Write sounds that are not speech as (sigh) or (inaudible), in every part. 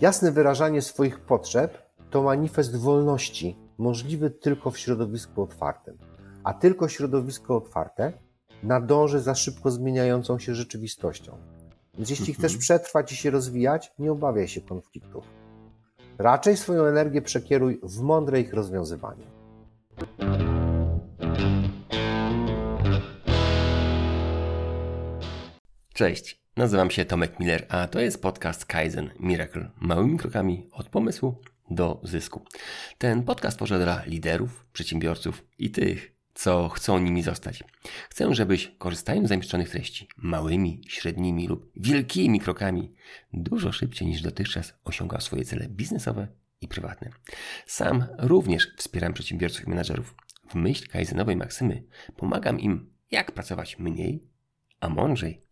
Jasne wyrażanie swoich potrzeb to manifest wolności, możliwy tylko w środowisku otwartym. A tylko środowisko otwarte nadąży za szybko zmieniającą się rzeczywistością. Więc jeśli chcesz Mhm. przetrwać i się rozwijać, nie obawiaj się konfliktów. Raczej swoją energię przekieruj w mądre ich rozwiązywanie. Cześć, nazywam się Tomek Miller, a to jest podcast Kaizen Miracle. Małymi krokami od pomysłu do zysku. Ten podcast tworzę dla liderów, przedsiębiorców i tych, co chcą nimi zostać. Chcę, żebyś korzystając z zamieszczonych treści małymi, średnimi lub wielkimi krokami dużo szybciej niż dotychczas osiągał swoje cele biznesowe i prywatne. Sam również wspieram przedsiębiorców i menadżerów. W myśl kaizenowej maksymy pomagam im, jak pracować mniej, a mądrzej.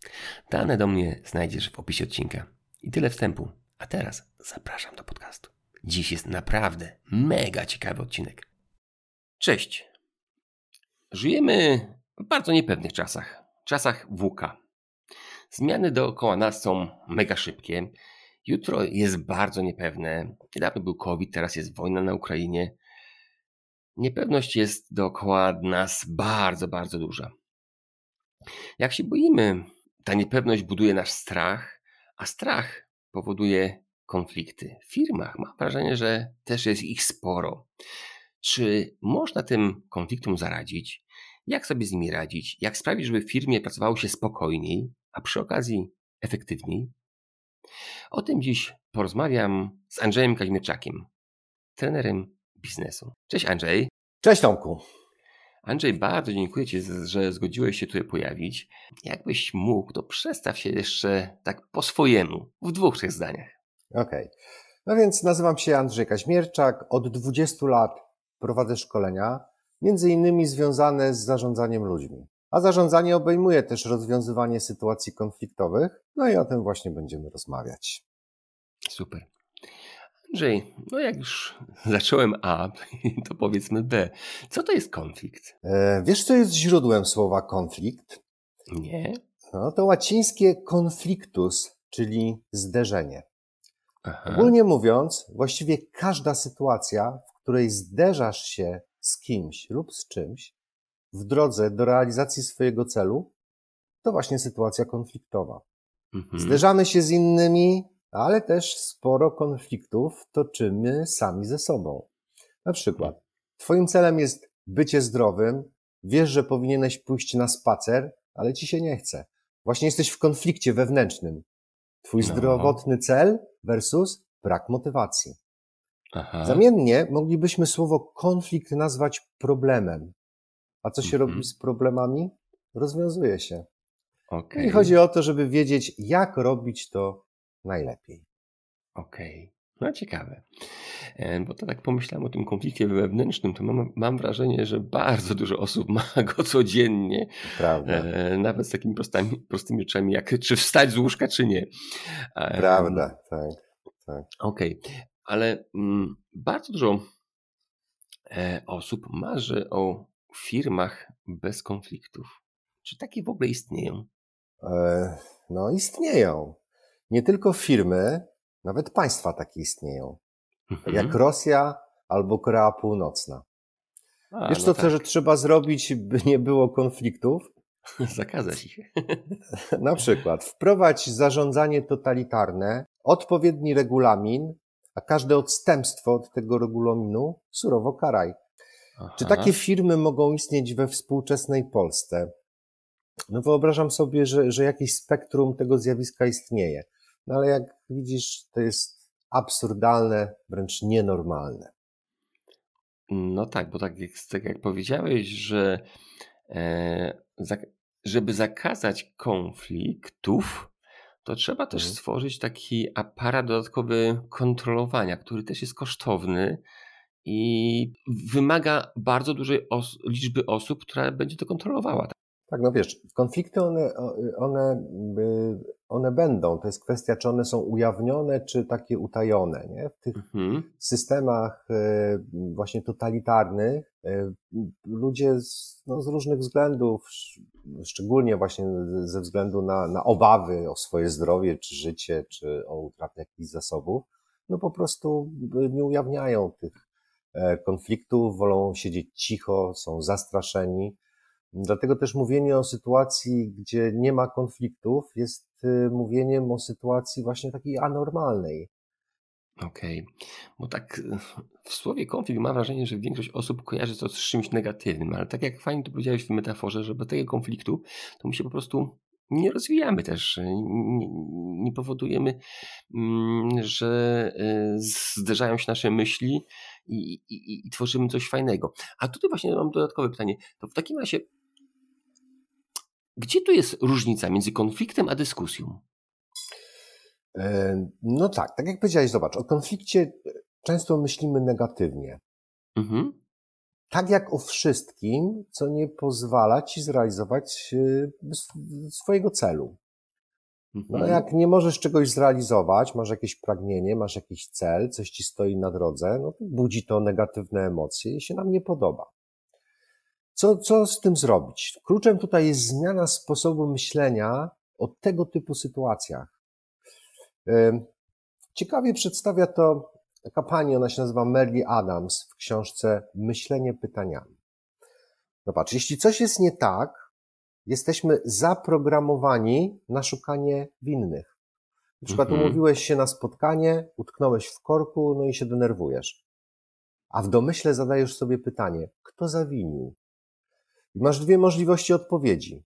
Dane do mnie znajdziesz w opisie odcinka. I tyle wstępu. A teraz zapraszam do podcastu. Dziś jest naprawdę mega ciekawy odcinek. Cześć. Żyjemy w bardzo niepewnych czasach. Czasach WK. Zmiany dookoła nas są mega szybkie. Jutro jest bardzo niepewne. Niedawno był COVID, teraz jest wojna na Ukrainie. Niepewność jest dookoła nas bardzo, bardzo duża. Jak się boimy, ta niepewność buduje nasz strach, a strach powoduje konflikty. W firmach mam wrażenie, że też jest ich sporo. Czy można tym konfliktom zaradzić? Jak sobie z nimi radzić? Jak sprawić, żeby w firmie pracowało się spokojniej, a przy okazji efektywniej? O tym dziś porozmawiam z Andrzejem Kazimierczakiem, trenerem biznesu. Cześć Andrzej. Cześć Tomku. Andrzej, bardzo dziękuję Ci, że zgodziłeś się tutaj pojawić. Jakbyś mógł, to przestaw się jeszcze tak po swojemu, w dwóch, trzech zdaniach. Okej. No więc nazywam się Andrzej Kaźmierczak. Od 20 lat prowadzę szkolenia, między innymi związane z zarządzaniem ludźmi. A zarządzanie obejmuje też rozwiązywanie sytuacji konfliktowych, no i o tym właśnie będziemy rozmawiać. Super. Andrzej, no jak już (laughs) zacząłem A, (laughs) to powiedzmy B. Co to jest konflikt? E, wiesz, co jest źródłem słowa konflikt? Nie? No, to łacińskie conflictus, czyli zderzenie. Aha. Ogólnie mówiąc, właściwie każda sytuacja, w której zderzasz się z kimś lub z czymś w drodze do realizacji swojego celu, to właśnie sytuacja konfliktowa. Mhm. Zderzamy się z innymi, ale też sporo konfliktów toczymy sami ze sobą. Na przykład, Twoim celem jest bycie zdrowym, wiesz, że powinieneś pójść na spacer, ale ci się nie chce. Właśnie jesteś w konflikcie wewnętrznym. Twój No. zdrowotny cel versus brak motywacji. Aha. Zamiennie moglibyśmy słowo konflikt nazwać problemem. A co się Mhm. robi z problemami? Rozwiązuje się. Okej. I chodzi o to, żeby wiedzieć, jak robić to najlepiej. Okej. No ciekawe. E, Bo to tak pomyślałem o tym konflikcie wewnętrznym, to mam, mam wrażenie, że bardzo dużo osób (laughs) ma go codziennie. Prawda? E, nawet z takimi prostami, prostymi rzeczami, jak czy wstać z łóżka, czy nie. E, Prawda, tak. Okej, ale mm, bardzo dużo osób marzy o firmach bez konfliktów. Czy takie w ogóle istnieją? E, No, istnieją. Nie tylko firmy, nawet państwa takie istnieją. Tak Mhm. jak Rosja albo Korea Północna. A, Wiesz no co, tak. że trzeba zrobić, by nie było konfliktów? (laughs) Zakazać ich. (laughs) Na przykład wprowadź zarządzanie totalitarne, odpowiedni regulamin, a każde odstępstwo od tego regulaminu surowo karaj. Czy Aha. takie firmy mogą istnieć we współczesnej Polsce? No wyobrażam sobie, że, że jakieś spektrum tego zjawiska istnieje. No ale jak widzisz, to jest absurdalne, wręcz nienormalne. No tak, bo tak jak, tak jak powiedziałeś, że e, zak- żeby zakazać konfliktów, to trzeba też Mhm. stworzyć taki aparat dodatkowy kontrolowania, który też jest kosztowny i wymaga bardzo dużej os- liczby osób, która będzie to kontrolowała. Tak, no wiesz, konflikty one, one, one będą. To jest kwestia, czy one są ujawnione, czy takie utajone. Nie? W tych Mhm. systemach y, właśnie totalitarnych y, ludzie z, no, z różnych względów, sz- szczególnie właśnie ze względu na, na obawy o swoje zdrowie, czy życie, czy o utratę jakichś zasobów, no po prostu nie ujawniają tych e, konfliktów, wolą siedzieć cicho, są zastraszeni. Dlatego też mówienie o sytuacji, gdzie nie ma konfliktów, jest y, mówieniem o sytuacji właśnie takiej anormalnej. Okej, okay. bo tak w słowie konflikt mam wrażenie, że większość osób kojarzy to z czymś negatywnym, ale tak jak fajnie to powiedziałeś w metaforze, że bez tego konfliktu to my się po prostu nie rozwijamy też, nie, nie powodujemy, mm, że y, zderzają się nasze myśli i, i, i tworzymy coś fajnego. A tutaj właśnie mam dodatkowe pytanie. To w takim razie, gdzie tu jest różnica między konfliktem a dyskusją? E, no tak, tak jak powiedziałeś, zobacz, o konflikcie często myślimy negatywnie. Mhm. Tak jak o wszystkim, co nie pozwala ci zrealizować e, swojego celu. No, mhm. jak nie możesz czegoś zrealizować, masz jakieś pragnienie, masz jakiś cel, coś ci stoi na drodze, no to budzi to negatywne emocje i się nam nie podoba. Co, co z tym zrobić? Kluczem tutaj jest zmiana sposobu myślenia o tego typu sytuacjach. Ciekawie przedstawia to taka pani, ona się nazywa Mary Adams w książce Myślenie pytaniami. Zobacz, jeśli coś jest nie tak, jesteśmy zaprogramowani na szukanie winnych. Na przykład mhm. umówiłeś się na spotkanie, utknąłeś w korku, no i się denerwujesz. A w domyśle zadajesz sobie pytanie, kto zawinił? I masz dwie możliwości odpowiedzi.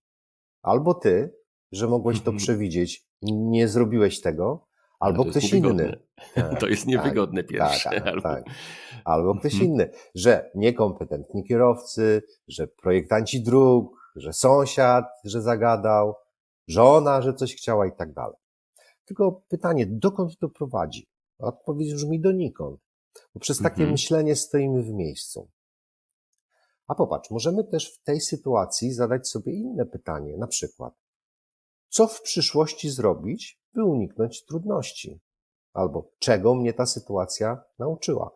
Albo ty, że mogłeś to (laughs) przewidzieć, nie zrobiłeś tego, albo ktoś inny. (laughs) to jest niewygodne tak, pierwsze. Tak, albo... Tak. albo ktoś mhm. inny, że niekompetentni kierowcy, że projektanci dróg, że sąsiad, że zagadał, żona, że coś chciała i tak dalej. Tylko pytanie, dokąd to prowadzi? Odpowiedź brzmi donikąd. Bo przez takie mhm. myślenie stoimy w miejscu. A popatrz, możemy też w tej sytuacji zadać sobie inne pytanie, na przykład, co w przyszłości zrobić, by uniknąć trudności? Albo czego mnie ta sytuacja nauczyła?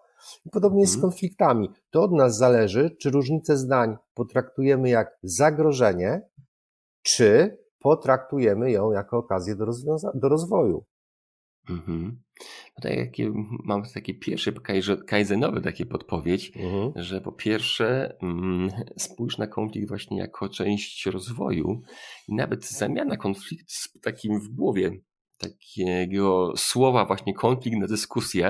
I podobnie jest z mhm. konfliktami. To od nas zależy, czy różnicę zdań potraktujemy jak zagrożenie, czy potraktujemy ją jako okazję do, do rozwoju. Mhm. Tutaj jakie, mam takie pierwsze kajzenowe takie podpowiedź, mhm. że po pierwsze mm, spójrz na konflikt właśnie jako część rozwoju i nawet zamiana konfliktu z takim w głowie takiego słowa właśnie konflikt na dyskusję,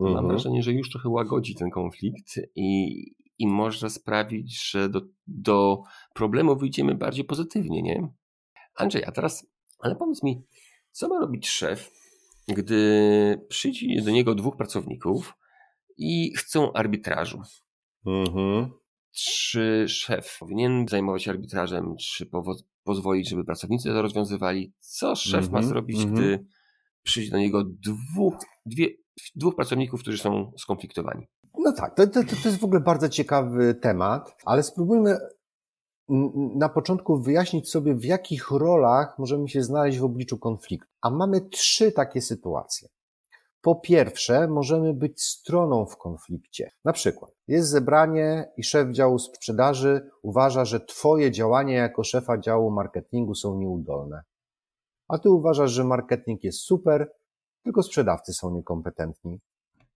mhm. mam wrażenie, że już trochę łagodzi ten konflikt i, i może sprawić, że do, do problemu wyjdziemy bardziej pozytywnie, nie? Andrzej, a teraz, ale powiedz mi, co ma robić szef, gdy przyjdzie do niego dwóch pracowników i chcą arbitrażu. Mhm. Czy szef powinien zajmować się arbitrażem, czy pozwolić, żeby pracownicy to rozwiązywali? Co szef ma mhm, zrobić, mhm. gdy przyjdzie do niego dwóch, dwie, dwóch pracowników, którzy są skonfliktowani? No tak, to, to, to jest w ogóle bardzo ciekawy temat, ale spróbujmy na początku wyjaśnić sobie, w jakich rolach możemy się znaleźć w obliczu konfliktu. A mamy trzy takie sytuacje. Po pierwsze, możemy być stroną w konflikcie. Na przykład, jest zebranie i szef działu sprzedaży uważa, że Twoje działania jako szefa działu marketingu są nieudolne. A Ty uważasz, że marketing jest super, tylko sprzedawcy są niekompetentni.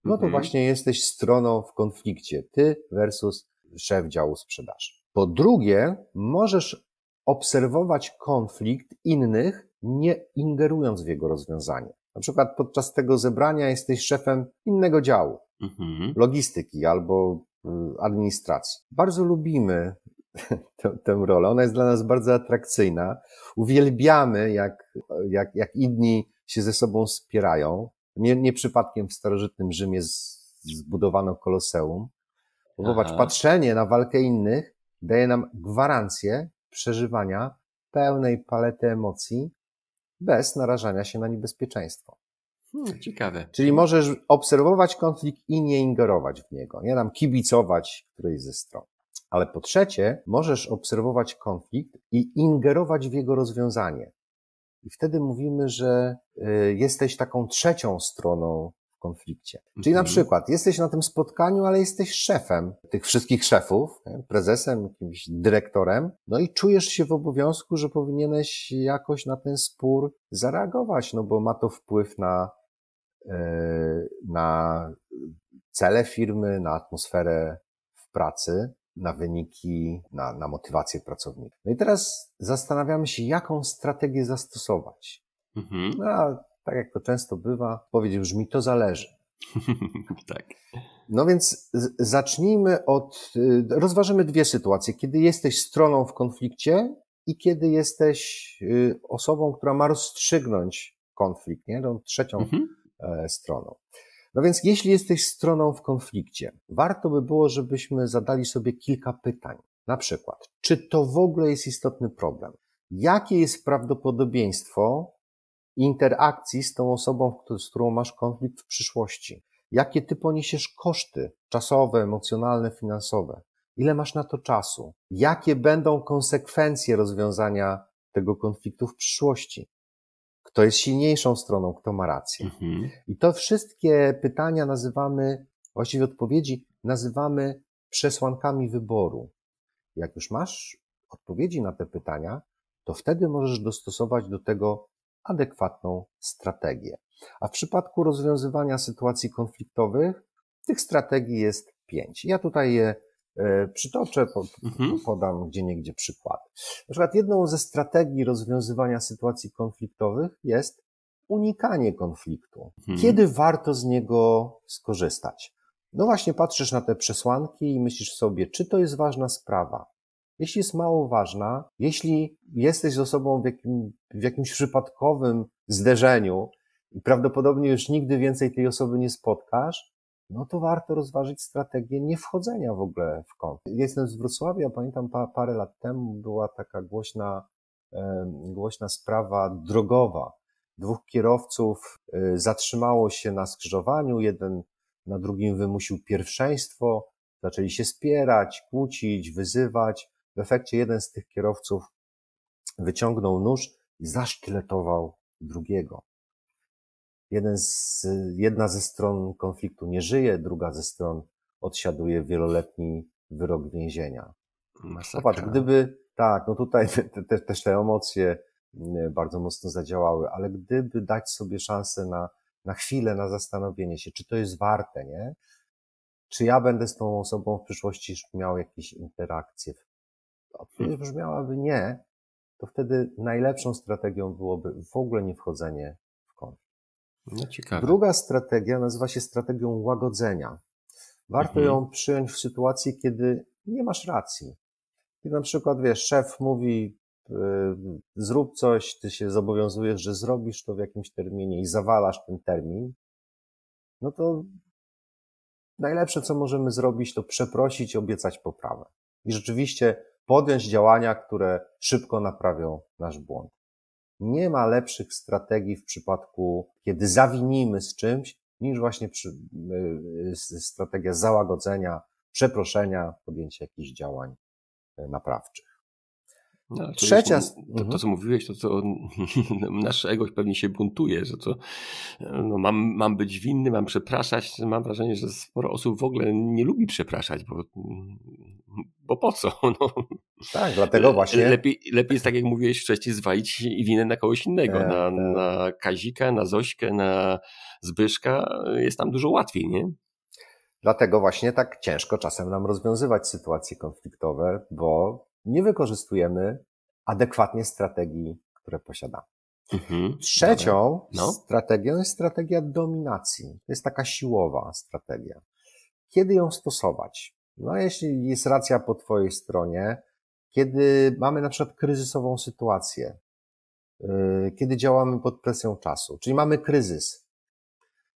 No to mhm. właśnie jesteś stroną w konflikcie. Ty versus szef działu sprzedaży. Po drugie, możesz obserwować konflikt innych, nie ingerując w jego rozwiązanie. Na przykład podczas tego zebrania jesteś szefem innego działu, mhm. logistyki albo y, administracji. Bardzo lubimy (laughs) tę, tę rolę. Ona jest dla nas bardzo atrakcyjna. Uwielbiamy, jak, jak, jak inni się ze sobą wspierają. Nie, nie przypadkiem w starożytnym Rzymie zbudowano koloseum. Zobacz, patrzenie na walkę innych daje nam gwarancję przeżywania pełnej palety emocji bez narażania się na niebezpieczeństwo. Hmm, ciekawe. Czyli możesz obserwować konflikt i nie ingerować w niego, nie nam kibicować którejś ze stron. Ale po trzecie, możesz obserwować konflikt i ingerować w jego rozwiązanie. I wtedy mówimy, że y, jesteś taką trzecią stroną konflikcie. Czyli na mhm. przykład jesteś na tym spotkaniu, ale jesteś szefem tych wszystkich szefów, prezesem, jakimś dyrektorem, no i czujesz się w obowiązku, że powinieneś jakoś na ten spór zareagować, no bo ma to wpływ na na cele firmy, na atmosferę w pracy, na wyniki, na, na motywację pracowników. No i teraz zastanawiamy się, jaką strategię zastosować. Mhm. No a tak jak to często bywa, powiedział brzmi, to zależy. (laughs) tak. No więc zacznijmy od, y, rozważymy dwie sytuacje. Kiedy jesteś stroną w konflikcie i kiedy jesteś y, osobą, która ma rozstrzygnąć konflikt, nie? Tą trzecią mhm. E, stroną. No więc jeśli jesteś stroną w konflikcie, warto by było, żebyśmy zadali sobie kilka pytań. Na przykład, czy to w ogóle jest istotny problem? Jakie jest prawdopodobieństwo interakcji z tą osobą, z którą masz konflikt w przyszłości? Jakie ty poniesiesz koszty czasowe, emocjonalne, finansowe? Ile masz na to czasu? Jakie będą konsekwencje rozwiązania tego konfliktu w przyszłości? Kto jest silniejszą stroną, kto ma rację? Mhm. I to wszystkie pytania nazywamy, właściwie odpowiedzi nazywamy przesłankami wyboru. Jak już masz odpowiedzi na te pytania, to wtedy możesz dostosować do tego adekwatną strategię. A w przypadku rozwiązywania sytuacji konfliktowych, tych strategii jest pięć. Ja tutaj je e, przytoczę, mhm. podam gdzie niegdzie przykład. Na przykład jedną ze strategii rozwiązywania sytuacji konfliktowych jest unikanie konfliktu. Mhm. Kiedy warto z niego skorzystać? No właśnie patrzysz na te przesłanki i myślisz sobie, czy to jest ważna sprawa, jeśli jest mało ważna, jeśli jesteś osobą w, jakim, w jakimś przypadkowym zderzeniu i prawdopodobnie już nigdy więcej tej osoby nie spotkasz, no to warto rozważyć strategię nie wchodzenia w ogóle w konflikt. Jestem z Wrocławia, pamiętam pa, parę lat temu była taka głośna, głośna sprawa drogowa. Dwóch kierowców e, zatrzymało się na skrzyżowaniu, jeden na drugim wymusił pierwszeństwo, zaczęli się spierać, kłócić, wyzywać. W efekcie jeden z tych kierowców wyciągnął nóż i zasztyletował drugiego. Jeden z, jedna ze stron konfliktu nie żyje, druga ze stron odsiaduje wieloletni wyrok więzienia. Masakra. Popatrz, gdyby, tak, no tutaj te, te, też te emocje bardzo mocno zadziałały, ale gdyby dać sobie szansę na, na chwilę, na zastanowienie się, czy to jest warte, nie? Czy ja będę z tą osobą w przyszłości miał jakieś interakcje odpowiedź brzmiałaby nie, to wtedy najlepszą strategią byłoby w ogóle nie wchodzenie w konflikt. No ciekawe. Druga strategia nazywa się strategią łagodzenia. Warto mhm. ją przyjąć w sytuacji, kiedy nie masz racji. Kiedy na przykład, wiesz, szef mówi, yy, zrób coś, ty się zobowiązujesz, że zrobisz to w jakimś terminie i zawalasz ten termin, no to najlepsze, co możemy zrobić, to przeprosić i obiecać poprawę. I rzeczywiście podjąć działania, które szybko naprawią nasz błąd. Nie ma lepszych strategii w przypadku, kiedy zawinimy z czymś, niż właśnie przy, y, strategia załagodzenia, przeproszenia, podjęcia jakichś działań y, naprawczych. No, Trzecia. Jest, to, to, mhm. co mówiłeś, to co (laughs) nasz ego pewnie się buntuje, że to no, mam, mam być winny, mam przepraszać. Mam wrażenie, że sporo osób w ogóle nie lubi przepraszać, bo, bo po co? (laughs) No. Tak, dlatego właśnie. Lepiej, lepiej jest tak, jak mówiłeś wcześniej, zwalić winę na kogoś innego, tak, na, tak. na Kazika, na Zośkę, na Zbyszka. Jest tam dużo łatwiej, nie? Dlatego właśnie tak ciężko czasem nam rozwiązywać sytuacje konfliktowe, bo nie wykorzystujemy adekwatnie strategii, które posiadamy. Mhm, Trzecią no. strategią jest strategia dominacji. To jest taka siłowa strategia. Kiedy ją stosować? No, jeśli jest racja po Twojej stronie, kiedy mamy na przykład kryzysową sytuację, yy, kiedy działamy pod presją czasu, czyli mamy kryzys,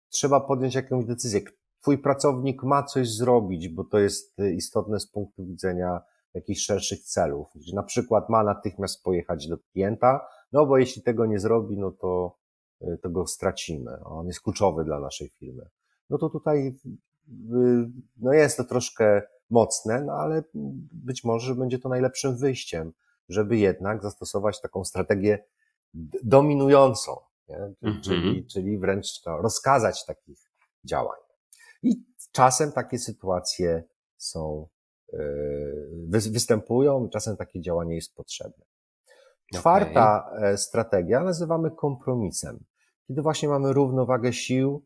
trzeba podjąć jakąś decyzję. Twój pracownik ma coś zrobić, bo to jest istotne z punktu widzenia jakichś szerszych celów. Na przykład ma natychmiast pojechać do klienta, no bo jeśli tego nie zrobi, no to, y, to go stracimy. On jest kluczowy dla naszej firmy. No to tutaj y, no jest to troszkę mocne, no ale być może będzie to najlepszym wyjściem, żeby jednak zastosować taką strategię dominującą, mm-hmm. czyli, czyli wręcz to rozkazać takich działań. I czasem takie sytuacje są Yy, występują, czasem takie działanie jest potrzebne. Czwarta okay. E, strategia nazywamy kompromisem. Kiedy właśnie mamy równowagę sił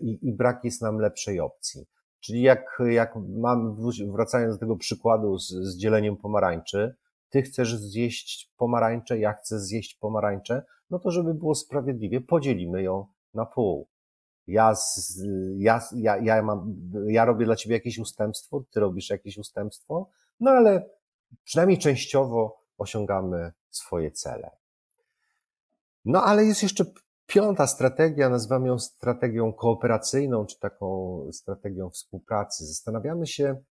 i, i brak jest nam lepszej opcji. Czyli jak, jak mam, wracając do tego przykładu z, z dzieleniem pomarańczy, ty chcesz zjeść pomarańcze, ja chcę zjeść pomarańcze, no to żeby było sprawiedliwie, podzielimy ją na pół. Ja, z, ja, ja, ja, mam, ja robię dla ciebie jakieś ustępstwo, ty robisz jakieś ustępstwo, no ale przynajmniej częściowo osiągamy swoje cele. No ale jest jeszcze piąta strategia, nazywamy ją strategią kooperacyjną, czy taką strategią współpracy. Zastanawiamy się,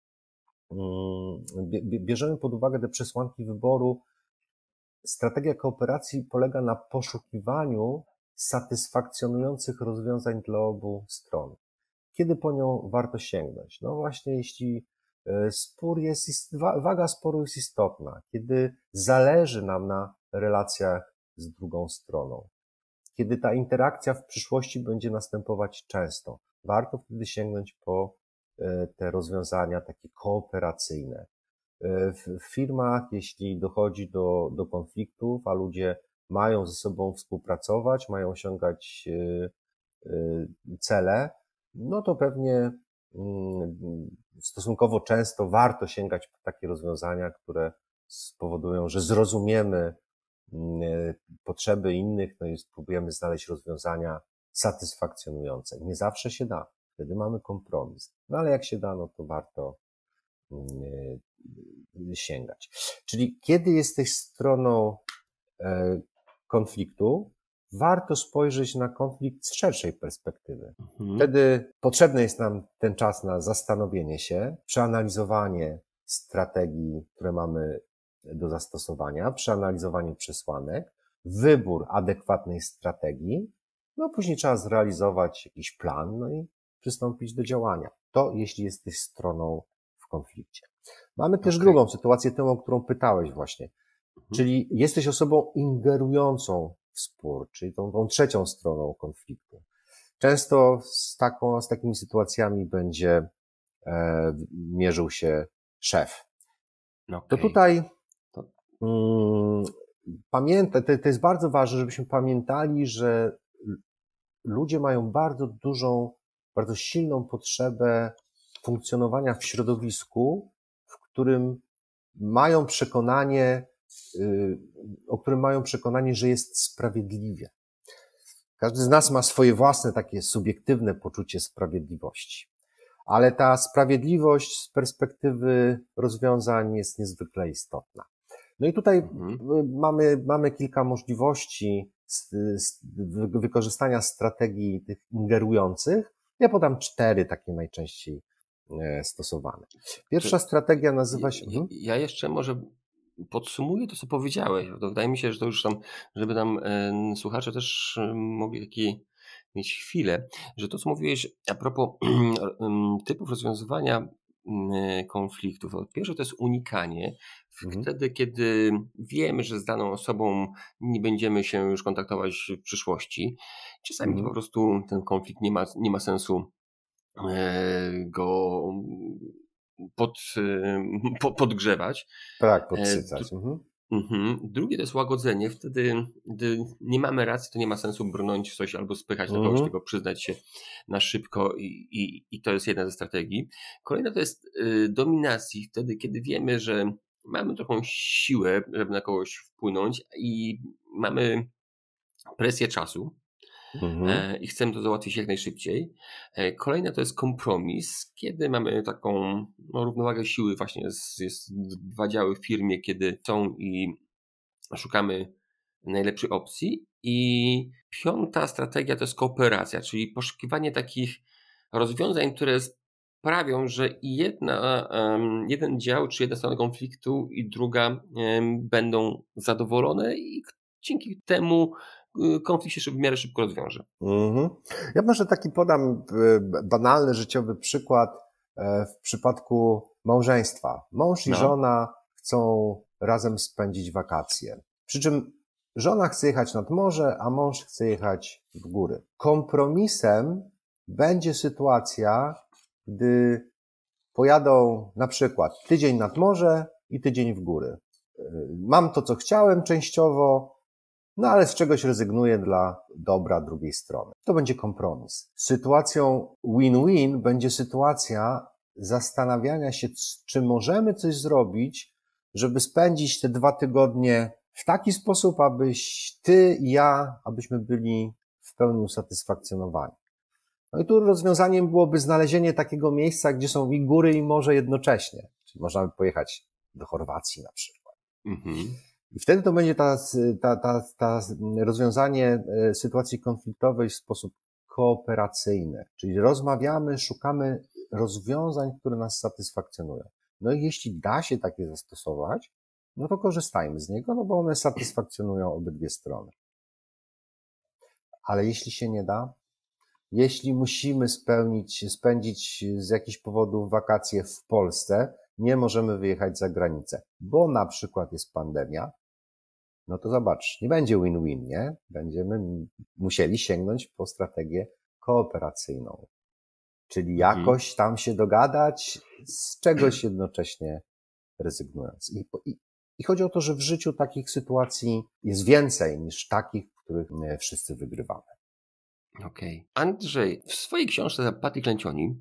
mm, bierzemy pod uwagę te przesłanki wyboru. Strategia kooperacji polega na poszukiwaniu satysfakcjonujących rozwiązań dla obu stron. Kiedy po nią warto sięgnąć? No właśnie, jeśli e, spór jest, waga sporu jest istotna, kiedy zależy nam na relacjach z drugą stroną, kiedy ta interakcja w przyszłości będzie następować często, warto wtedy sięgnąć po e, te rozwiązania takie kooperacyjne. E, w firmach, jeśli dochodzi do, do konfliktów, a ludzie mają ze sobą współpracować, mają osiągać e, cele, no to pewnie mm, stosunkowo często warto sięgać po takie rozwiązania, które spowodują, że zrozumiemy potrzeby innych, no i spróbujemy znaleźć rozwiązania satysfakcjonujące. Nie zawsze się da, wtedy mamy kompromis. No ale jak się da, no to warto mm, sięgać. Czyli kiedy jesteś stroną e, konfliktu, warto spojrzeć na konflikt z szerszej perspektywy. Mhm. Wtedy potrzebny jest nam ten czas na zastanowienie się, przeanalizowanie strategii, które mamy do zastosowania, przeanalizowanie przesłanek, wybór adekwatnej strategii, no później trzeba zrealizować jakiś plan, no i przystąpić do działania. To jeśli jesteś stroną w konflikcie. Mamy też okay. drugą sytuację, tę, o którą pytałeś właśnie. Mhm. Czyli jesteś osobą ingerującą w spór, czyli tą, tą trzecią stroną konfliktu. Często z, taką, z takimi sytuacjami będzie e, mierzył się szef. Okay. To tutaj mm, pamiętaj, to, to jest bardzo ważne, żebyśmy pamiętali, że ludzie mają bardzo dużą, bardzo silną potrzebę funkcjonowania w środowisku, w którym mają przekonanie, y, o którym mają przekonanie, że jest sprawiedliwie. Każdy z nas ma swoje własne takie subiektywne poczucie sprawiedliwości. Ale ta sprawiedliwość z perspektywy rozwiązań jest niezwykle istotna. No i tutaj mhm. mamy, mamy kilka możliwości wykorzystania strategii tych ingerujących. Ja podam cztery takie najczęściej e, stosowane. Pierwsza strategia nazywa się. Mhm. Ja jeszcze może podsumuję to, co powiedziałeś. To wydaje mi się, że to już tam, żeby tam e, słuchacze też e, mogli taki mieć chwilę, że to, co mówiłeś a propos (clears throat) typów rozwiązywania Y, konfliktów. Po pierwsze to jest unikanie. Mhm. Wtedy, kiedy wiemy, że z daną osobą nie będziemy się już kontaktować w przyszłości, czasami mhm. po prostu ten konflikt nie ma, nie ma sensu e, go pod, (laughs) e, podgrzewać. Tak, e, podsycać. Mhm. Mhm. Drugie to jest łagodzenie. Wtedy, gdy nie mamy racji, to nie ma sensu brnąć w coś albo spychać mhm. do kogoś, tylko przyznać się na szybko i, i, i to jest jedna ze strategii. Kolejna to jest y, dominacji. Wtedy, kiedy wiemy, że mamy taką siłę, żeby na kogoś wpłynąć i mamy presję czasu, Mhm. E, i chcemy to załatwić jak najszybciej. E, kolejna to jest kompromis, kiedy mamy taką no, równowagę siły, właśnie jest, jest dwa działy w firmie, kiedy są i szukamy najlepszej opcji. I piąta strategia to jest kooperacja, czyli poszukiwanie takich rozwiązań, które sprawią, że jedna, jeden dział czy jedna strona konfliktu i druga będą zadowolone i dzięki temu konflikt się w miarę szybko rozwiąże. Mhm. Ja może taki podam y, banalny, życiowy przykład e, w przypadku małżeństwa. Mąż i no. żona chcą razem spędzić wakacje. Przy czym żona chce jechać nad morze, a mąż chce jechać w góry. Kompromisem będzie sytuacja, gdy pojadą na przykład tydzień nad morze i tydzień w góry. Y, mam to, co chciałem częściowo, no ale z czegoś rezygnuje dla dobra drugiej strony. To będzie kompromis. Sytuacją win-win będzie sytuacja zastanawiania się, czy możemy coś zrobić, żeby spędzić te dwa tygodnie w taki sposób, abyś ty i ja, abyśmy byli w pełni usatysfakcjonowani. No i tu rozwiązaniem byłoby znalezienie takiego miejsca, gdzie są i góry, i morze jednocześnie. Czyli można by pojechać do Chorwacji na przykład. Mhm. I wtedy to będzie ta, ta, ta, ta rozwiązanie e, sytuacji konfliktowej w sposób kooperacyjny. Czyli rozmawiamy, szukamy rozwiązań, które nas satysfakcjonują. No i jeśli da się takie zastosować, no to korzystajmy z niego, no bo one satysfakcjonują obydwie strony. Ale jeśli się nie da, jeśli musimy spełnić, spędzić z jakichś powodów wakacje w Polsce, nie możemy wyjechać za granicę, bo na przykład jest pandemia, no to zobacz, nie będzie win-win, nie? Będziemy musieli sięgnąć po strategię kooperacyjną. Czyli mhm. jakoś tam się dogadać, z czegoś (clears throat) jednocześnie rezygnując. I, i, I chodzi o to, że w życiu takich sytuacji jest więcej niż takich, w których wszyscy wygrywamy. Okej. Okay. Andrzej, w swojej książce Patty Klęcioni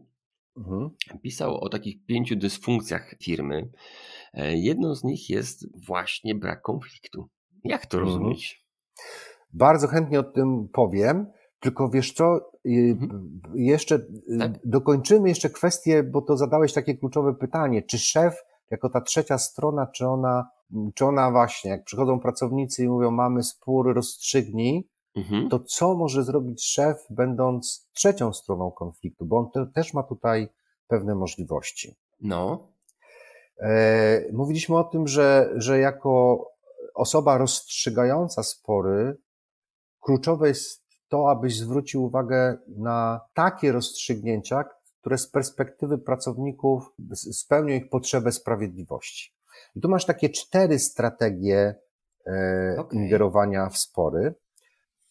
mhm. pisał o takich pięciu dysfunkcjach firmy. E, jedną z nich jest właśnie brak konfliktu. Jak to mhm. rozumieć? Bardzo chętnie o tym powiem. Tylko wiesz co, mhm. jeszcze y, tak? dokończymy jeszcze kwestię, bo to zadałeś takie kluczowe pytanie, czy szef, jako ta trzecia strona, czy ona, czy ona właśnie, jak przychodzą pracownicy i mówią, mamy spór, rozstrzygnij, mhm. to co może zrobić szef, będąc trzecią stroną konfliktu, bo on te, też ma tutaj pewne możliwości. No. E, mówiliśmy o tym, że, że jako osoba rozstrzygająca spory, kluczowe jest to, abyś zwrócił uwagę na takie rozstrzygnięcia, które z perspektywy pracowników spełnią ich potrzebę sprawiedliwości. I tu masz takie cztery strategie e, okay. ingerowania w spory.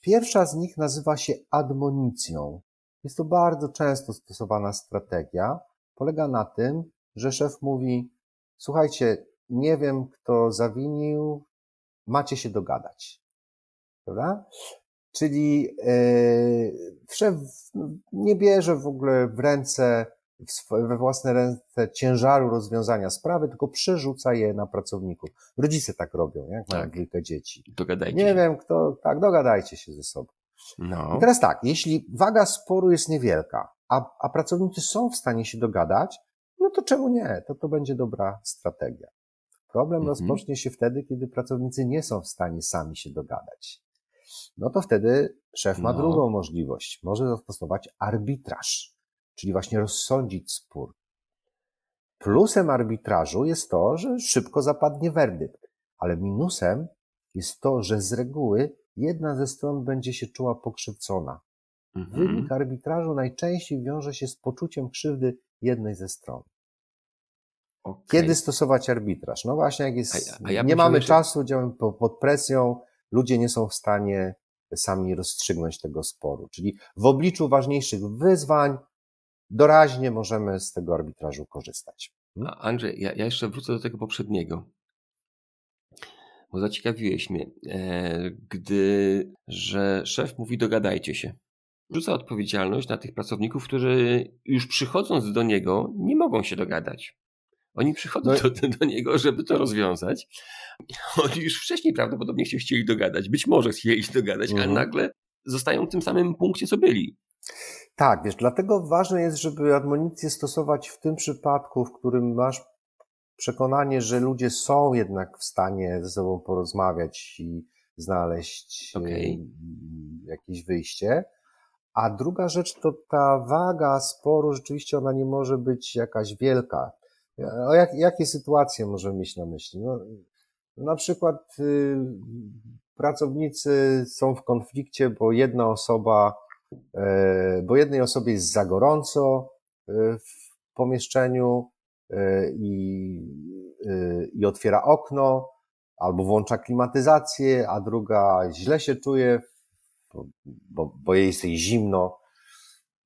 Pierwsza z nich nazywa się admonicją. Jest to bardzo często stosowana strategia. Polega na tym, że szef mówi: Słuchajcie, nie wiem, kto zawinił, macie się dogadać. Prawda? Czyli szef nie bierze w ogóle w ręce, we własne ręce ciężaru rozwiązania sprawy, tylko przerzuca je na pracowników. Rodzice tak robią, jak tak. mają kilka dzieci. Dogadajcie nie się. wiem kto, tak, dogadajcie się ze sobą. No. I teraz tak, jeśli waga sporu jest niewielka, a, a pracownicy są w stanie się dogadać, no to czemu nie? To to będzie dobra strategia. Problem mhm. rozpocznie się wtedy, kiedy pracownicy nie są w stanie sami się dogadać no to wtedy szef ma no. drugą możliwość. Może zastosować arbitraż, czyli właśnie rozsądzić spór. Plusem arbitrażu jest to, że szybko zapadnie werdykt, ale minusem jest to, że z reguły jedna ze stron będzie się czuła pokrzywdzona. Mhm. Wynik arbitrażu najczęściej wiąże się z poczuciem krzywdy jednej ze stron. Okay. Kiedy stosować arbitraż? No właśnie, jak jest, a, a ja nie mamy czasu, działamy pod presją, ludzie nie są w stanie sami rozstrzygnąć tego sporu. Czyli w obliczu ważniejszych wyzwań doraźnie możemy z tego arbitrażu korzystać. Andrzej, ja, ja jeszcze wrócę do tego poprzedniego bo zaciekawiłeś mnie, e, gdy, że szef mówi dogadajcie się. Rzuca odpowiedzialność na tych pracowników, którzy już przychodząc do niego nie mogą się dogadać. Oni przychodzą no. do, do niego, żeby to rozwiązać. Oni już wcześniej prawdopodobnie się chcieli dogadać. Być może chcieli się dogadać, mhm. a nagle zostają w tym samym punkcie, co byli. Tak, wiesz, dlatego ważne jest, żeby admonicję stosować w tym przypadku, w którym masz przekonanie, że ludzie są jednak w stanie ze sobą porozmawiać i znaleźć okay. jakieś wyjście. A druga rzecz to ta waga sporu, rzeczywiście ona nie może być jakaś wielka. O jak, jakie sytuacje możemy mieć na myśli? No, na przykład y, pracownicy są w konflikcie, bo jedna osoba, bo jednej osobie jest za gorąco y, w pomieszczeniu e, i, i otwiera okno, albo włącza klimatyzację, a druga źle się czuje, bo, bo, jest jej zimno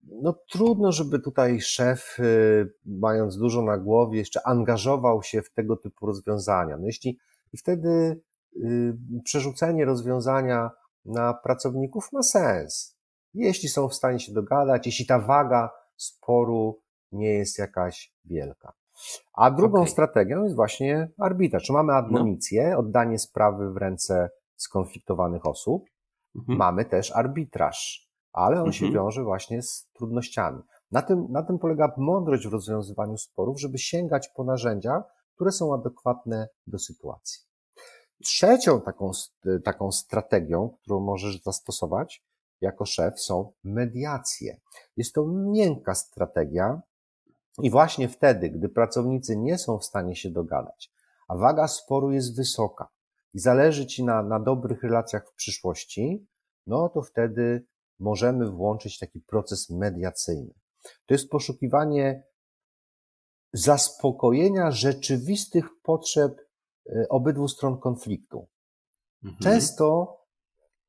no trudno, żeby tutaj szef, mając dużo na głowie, jeszcze angażował się w tego typu rozwiązania. No jeśli i wtedy y, przerzucenie rozwiązania na pracowników ma sens. Jeśli są w stanie się dogadać, jeśli ta waga sporu nie jest jakaś wielka. A drugą okay. strategią jest właśnie arbitraż. Czy mamy admonicję, no. oddanie sprawy w ręce skonfliktowanych osób. Mhm. Mamy też arbitraż, ale on mhm. się wiąże właśnie z trudnościami. Na tym, na tym polega mądrość w rozwiązywaniu sporów, żeby sięgać po narzędzia, które są adekwatne do sytuacji. Trzecią taką, taką strategią, którą możesz zastosować jako szef, są mediacje. Jest to miękka strategia, i właśnie wtedy, gdy pracownicy nie są w stanie się dogadać, a waga sporu jest wysoka i zależy ci na, na dobrych relacjach w przyszłości, no to wtedy możemy włączyć taki proces mediacyjny. To jest poszukiwanie zaspokojenia rzeczywistych potrzeb e, obydwu stron konfliktu. Mhm. Często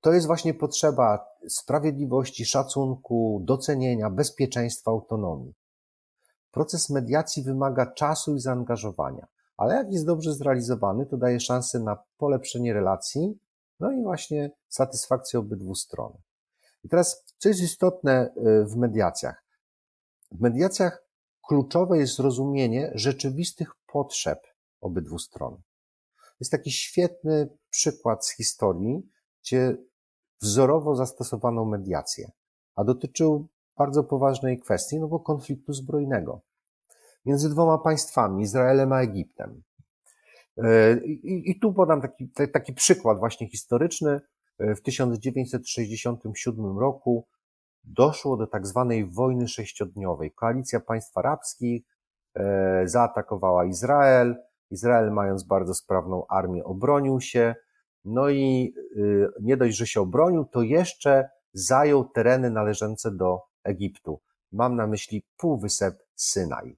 to jest właśnie potrzeba sprawiedliwości, szacunku, docenienia, bezpieczeństwa, autonomii. Proces mediacji wymaga czasu i zaangażowania, ale jak jest dobrze zrealizowany, to daje szansę na polepszenie relacji, no i właśnie satysfakcję obydwu stron. I teraz, co jest istotne y, w mediacjach? W mediacjach kluczowe jest zrozumienie rzeczywistych potrzeb obydwu stron. Jest taki świetny przykład z historii, gdzie wzorowo zastosowano mediację, a dotyczył bardzo poważnej kwestii, no bo konfliktu zbrojnego między dwoma państwami, Izraelem a Egiptem. E, I, i tu podam taki, taki przykład właśnie historyczny. E, w 1967 roku doszło do tak zwanej wojny sześciodniowej. Koalicja państw arabskich e, zaatakowała Izrael. Izrael, mając bardzo sprawną armię, obronił się. No i nie dość, że się obronił, to jeszcze zajął tereny należące do Egiptu. Mam na myśli półwysep Synaj.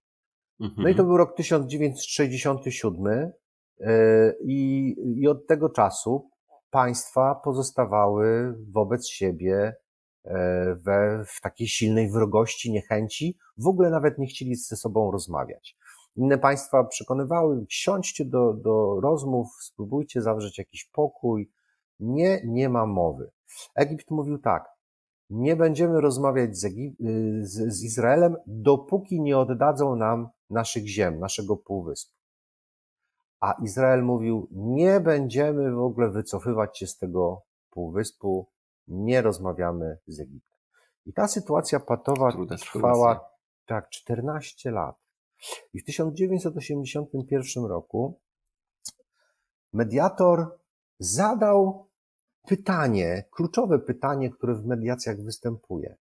No i to mhm. był rok 1967 e, i, i od tego czasu państwa pozostawały wobec siebie e, we, w takiej silnej wrogości, niechęci, w ogóle nawet nie chcieli ze sobą rozmawiać. Inne państwa przekonywały, siądźcie do, do rozmów, spróbujcie zawrzeć jakiś pokój. Nie, nie ma mowy. Egipt mówił tak, nie będziemy rozmawiać z, Egip- z, z Izraelem, dopóki nie oddadzą nam naszych ziem, naszego półwyspu. A Izrael mówił, nie będziemy w ogóle wycofywać się z tego półwyspu, nie rozmawiamy z Egiptem. I ta sytuacja patowa trwała tak 14 lat. I w 1981 roku mediator zadał pytanie, kluczowe pytanie, które w mediacjach występuje.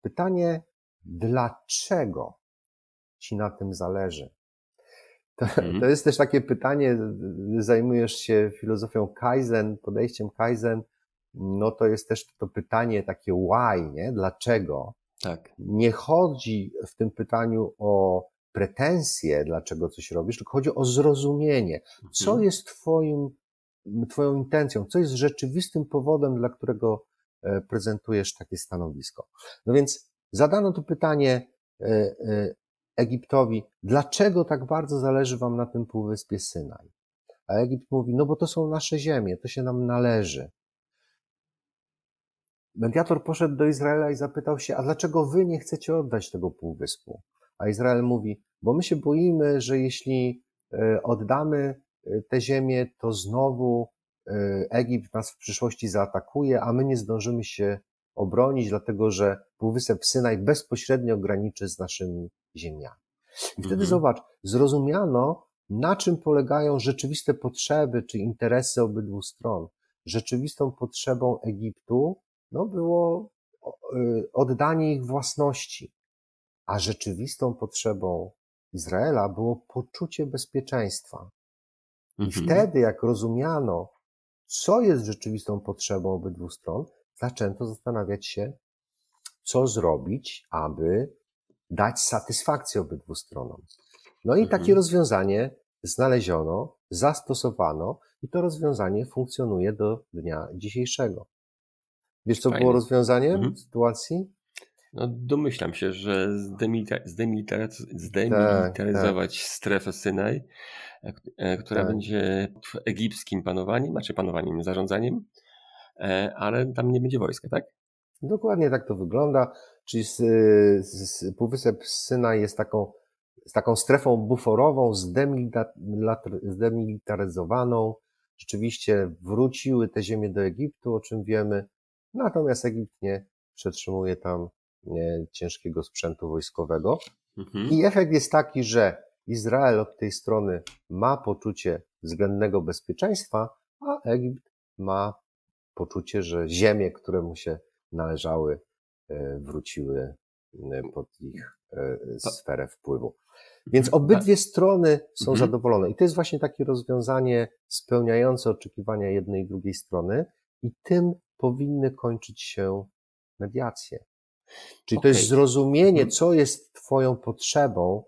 Pytanie, dlaczego ci na tym zależy? To, mhm. to jest też takie pytanie, zajmujesz się filozofią Kaizen, podejściem Kaizen, no to jest też to pytanie takie why, nie? Dlaczego? Tak. Nie chodzi w tym pytaniu o pretensje, dlaczego coś robisz, tylko chodzi o zrozumienie. Co mhm. jest twoim, twoją intencją? Co jest rzeczywistym powodem, dla którego e, prezentujesz takie stanowisko? No więc zadano to pytanie, e, e, Egiptowi, dlaczego tak bardzo zależy wam na tym półwyspie Synaj? A Egipt mówi, no bo to są nasze ziemie, to się nam należy. Mediator poszedł do Izraela i zapytał się, a dlaczego wy nie chcecie oddać tego półwyspu? A Izrael mówi, bo my się boimy, że jeśli e, oddamy e, te ziemię, to znowu e, Egipt nas w przyszłości zaatakuje, a my nie zdążymy się obronić, dlatego że Półwysep Synaj bezpośrednio graniczy z naszymi ziemiami. I wtedy mhm. zobacz, zrozumiano, na czym polegają rzeczywiste potrzeby czy interesy obydwu stron. Rzeczywistą potrzebą Egiptu no, było oddanie ich własności, a rzeczywistą potrzebą Izraela było poczucie bezpieczeństwa. I mhm. wtedy, jak rozumiano, co jest rzeczywistą potrzebą obydwu stron, zaczęto zastanawiać się, co zrobić, aby dać satysfakcję obydwu stronom. No i mhm. takie rozwiązanie znaleziono, zastosowano i to rozwiązanie funkcjonuje do dnia dzisiejszego. Wiesz, co Fajne. było rozwiązaniem mhm. sytuacji? No, domyślam się, że zdemilitaryzować tak, tak. strefę Synaj która tak. będzie egipskim panowaniem, znaczy panowaniem, zarządzaniem, ale tam nie będzie wojska, tak? Dokładnie tak to wygląda. Czyli z, z, Półwysep Syna jest taką, z taką strefą buforową, zdemilitaryzowaną. Rzeczywiście wróciły te ziemie do Egiptu, o czym wiemy, natomiast Egipt nie przetrzymuje tam ciężkiego sprzętu wojskowego. Mhm. I efekt jest taki, że Izrael od tej strony ma poczucie względnego bezpieczeństwa, a Egipt ma poczucie, że ziemie, które mu się należały, e, wróciły e, pod ich e, sferę wpływu. Więc mhm. obydwie strony są mhm. zadowolone. I to jest właśnie takie rozwiązanie spełniające oczekiwania jednej i drugiej strony, i tym powinny kończyć się mediacje. Czyli okay. to jest zrozumienie, mhm. co jest Twoją potrzebą,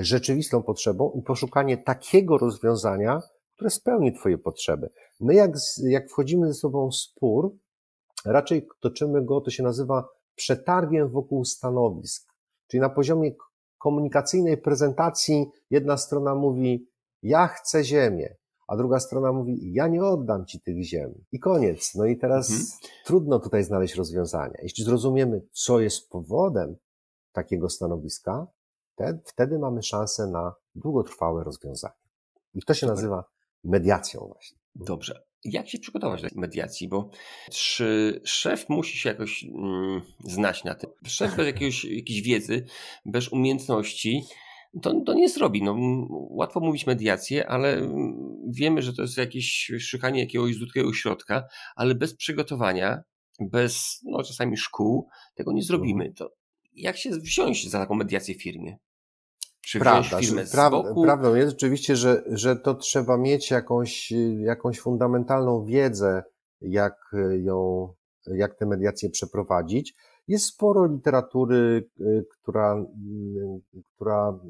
rzeczywistą potrzebą, i poszukanie takiego rozwiązania, które spełni Twoje potrzeby. My, jak, jak wchodzimy ze sobą w spór, raczej toczymy go, to się nazywa przetargiem wokół stanowisk. Czyli na poziomie komunikacyjnej prezentacji jedna strona mówi, ja chcę ziemię, a druga strona mówi, ja nie oddam ci tych ziem. I koniec. No i teraz mhm. trudno tutaj znaleźć rozwiązania. Jeśli zrozumiemy, co jest powodem takiego stanowiska, te, wtedy mamy szansę na długotrwałe rozwiązanie. I to się nazywa mediacją właśnie. Dobrze. Jak się przygotować do mediacji? Bo czy szef musi się jakoś mm, znać na tym? Szef bez (laughs) jakiejś wiedzy, bez umiejętności, to, to nie zrobi. No, łatwo mówić mediację, ale wiemy, że to jest jakieś szukanie jakiegoś złotego środka, ale bez przygotowania, bez no, czasami szkół, tego nie zrobimy. Mhm. To jak się wziąć za taką mediację w firmie? Czy Prawda, firmę boku? Prawdą jest rzeczywiście, że, że to trzeba mieć jakąś, jakąś fundamentalną wiedzę, jak ją, jak te mediacje przeprowadzić. Jest sporo literatury, która, która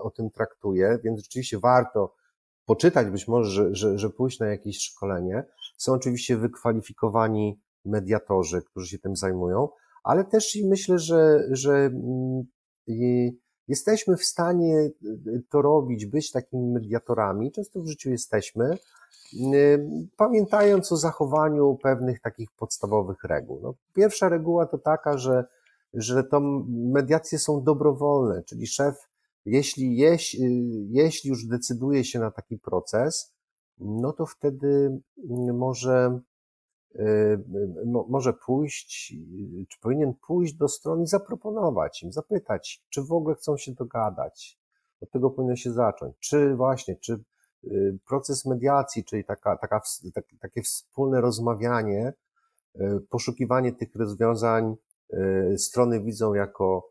o tym traktuje, więc rzeczywiście warto poczytać, być może, że, że, że pójść na jakieś szkolenie. Są oczywiście wykwalifikowani mediatorzy, którzy się tym zajmują, ale też myślę, że, że Jesteśmy w stanie y, y, to robić, być takimi mediatorami, często w życiu jesteśmy, y, pamiętając o zachowaniu pewnych takich podstawowych reguł. No, pierwsza reguła to taka, że, że to mediacje są dobrowolne, czyli szef, jeśli, jeśli, jeśli już decyduje się na taki proces, no to wtedy może może pójść, czy powinien pójść do strony i zaproponować im, zapytać, czy w ogóle chcą się dogadać. Od tego powinno się zacząć. Czy właśnie, czy y, proces mediacji, czyli taka, taka, takie wspólne rozmawianie, y, poszukiwanie tych rozwiązań strony widzą jako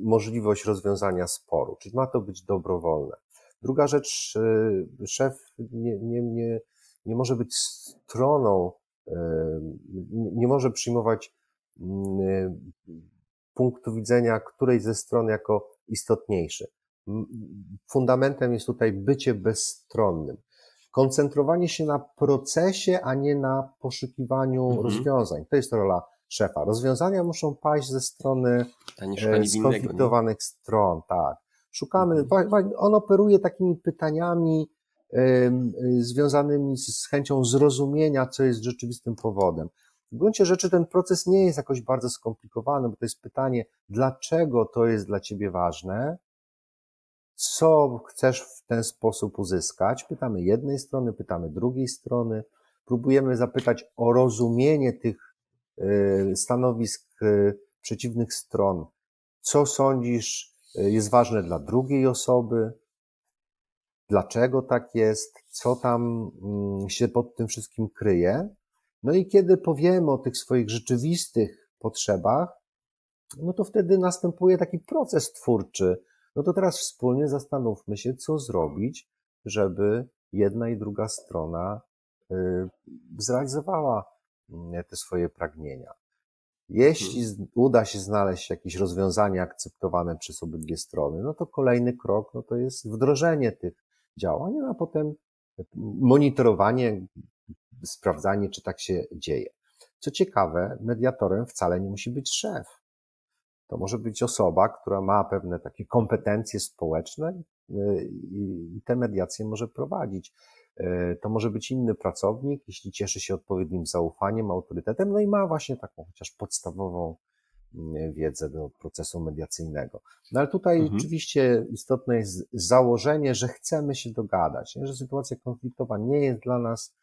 możliwość rozwiązania sporu, czyli ma to być dobrowolne. Druga rzecz, szef nie, nie, nie, nie może być stroną, nie może przyjmować mm, punktu widzenia którejś ze stron jako istotniejszy. Fundamentem jest tutaj bycie bezstronnym. Koncentrowanie się na procesie, a nie na poszukiwaniu mhm. rozwiązań. To jest rola szefa. Rozwiązania muszą paść ze strony e, skonfliktowanych stron, tak. Szukamy, mhm. on operuje takimi pytaniami, związanymi z chęcią zrozumienia, co jest rzeczywistym powodem. W gruncie rzeczy ten proces nie jest jakoś bardzo skomplikowany, bo to jest pytanie, dlaczego to jest dla ciebie ważne, co chcesz w ten sposób uzyskać. Pytamy jednej strony, pytamy drugiej strony, próbujemy zapytać o rozumienie tych y, stanowisk y, przeciwnych stron. Co sądzisz y, jest ważne dla drugiej osoby, dlaczego tak jest, co tam mm, się pod tym wszystkim kryje. No i kiedy powiemy o tych swoich rzeczywistych potrzebach, no to wtedy następuje taki proces twórczy. No to teraz wspólnie zastanówmy się, co zrobić, żeby jedna i druga strona y, zrealizowała mm, te swoje pragnienia. Jeśli hmm. uda się znaleźć jakieś rozwiązanie akceptowane przez obydwie strony, no to kolejny krok no to jest wdrożenie tych działań, a potem monitorowanie, sprawdzanie, czy tak się dzieje. Co ciekawe, mediatorem wcale nie musi być szef. To może być osoba, która ma pewne takie kompetencje społeczne, i te mediacje może prowadzić. To może być inny pracownik, jeśli cieszy się odpowiednim zaufaniem, autorytetem, no i ma właśnie taką chociaż podstawową wiedzę do procesu mediacyjnego. No ale tutaj mhm. oczywiście istotne jest założenie, że chcemy się dogadać, nie? że sytuacja konfliktowa nie jest dla nas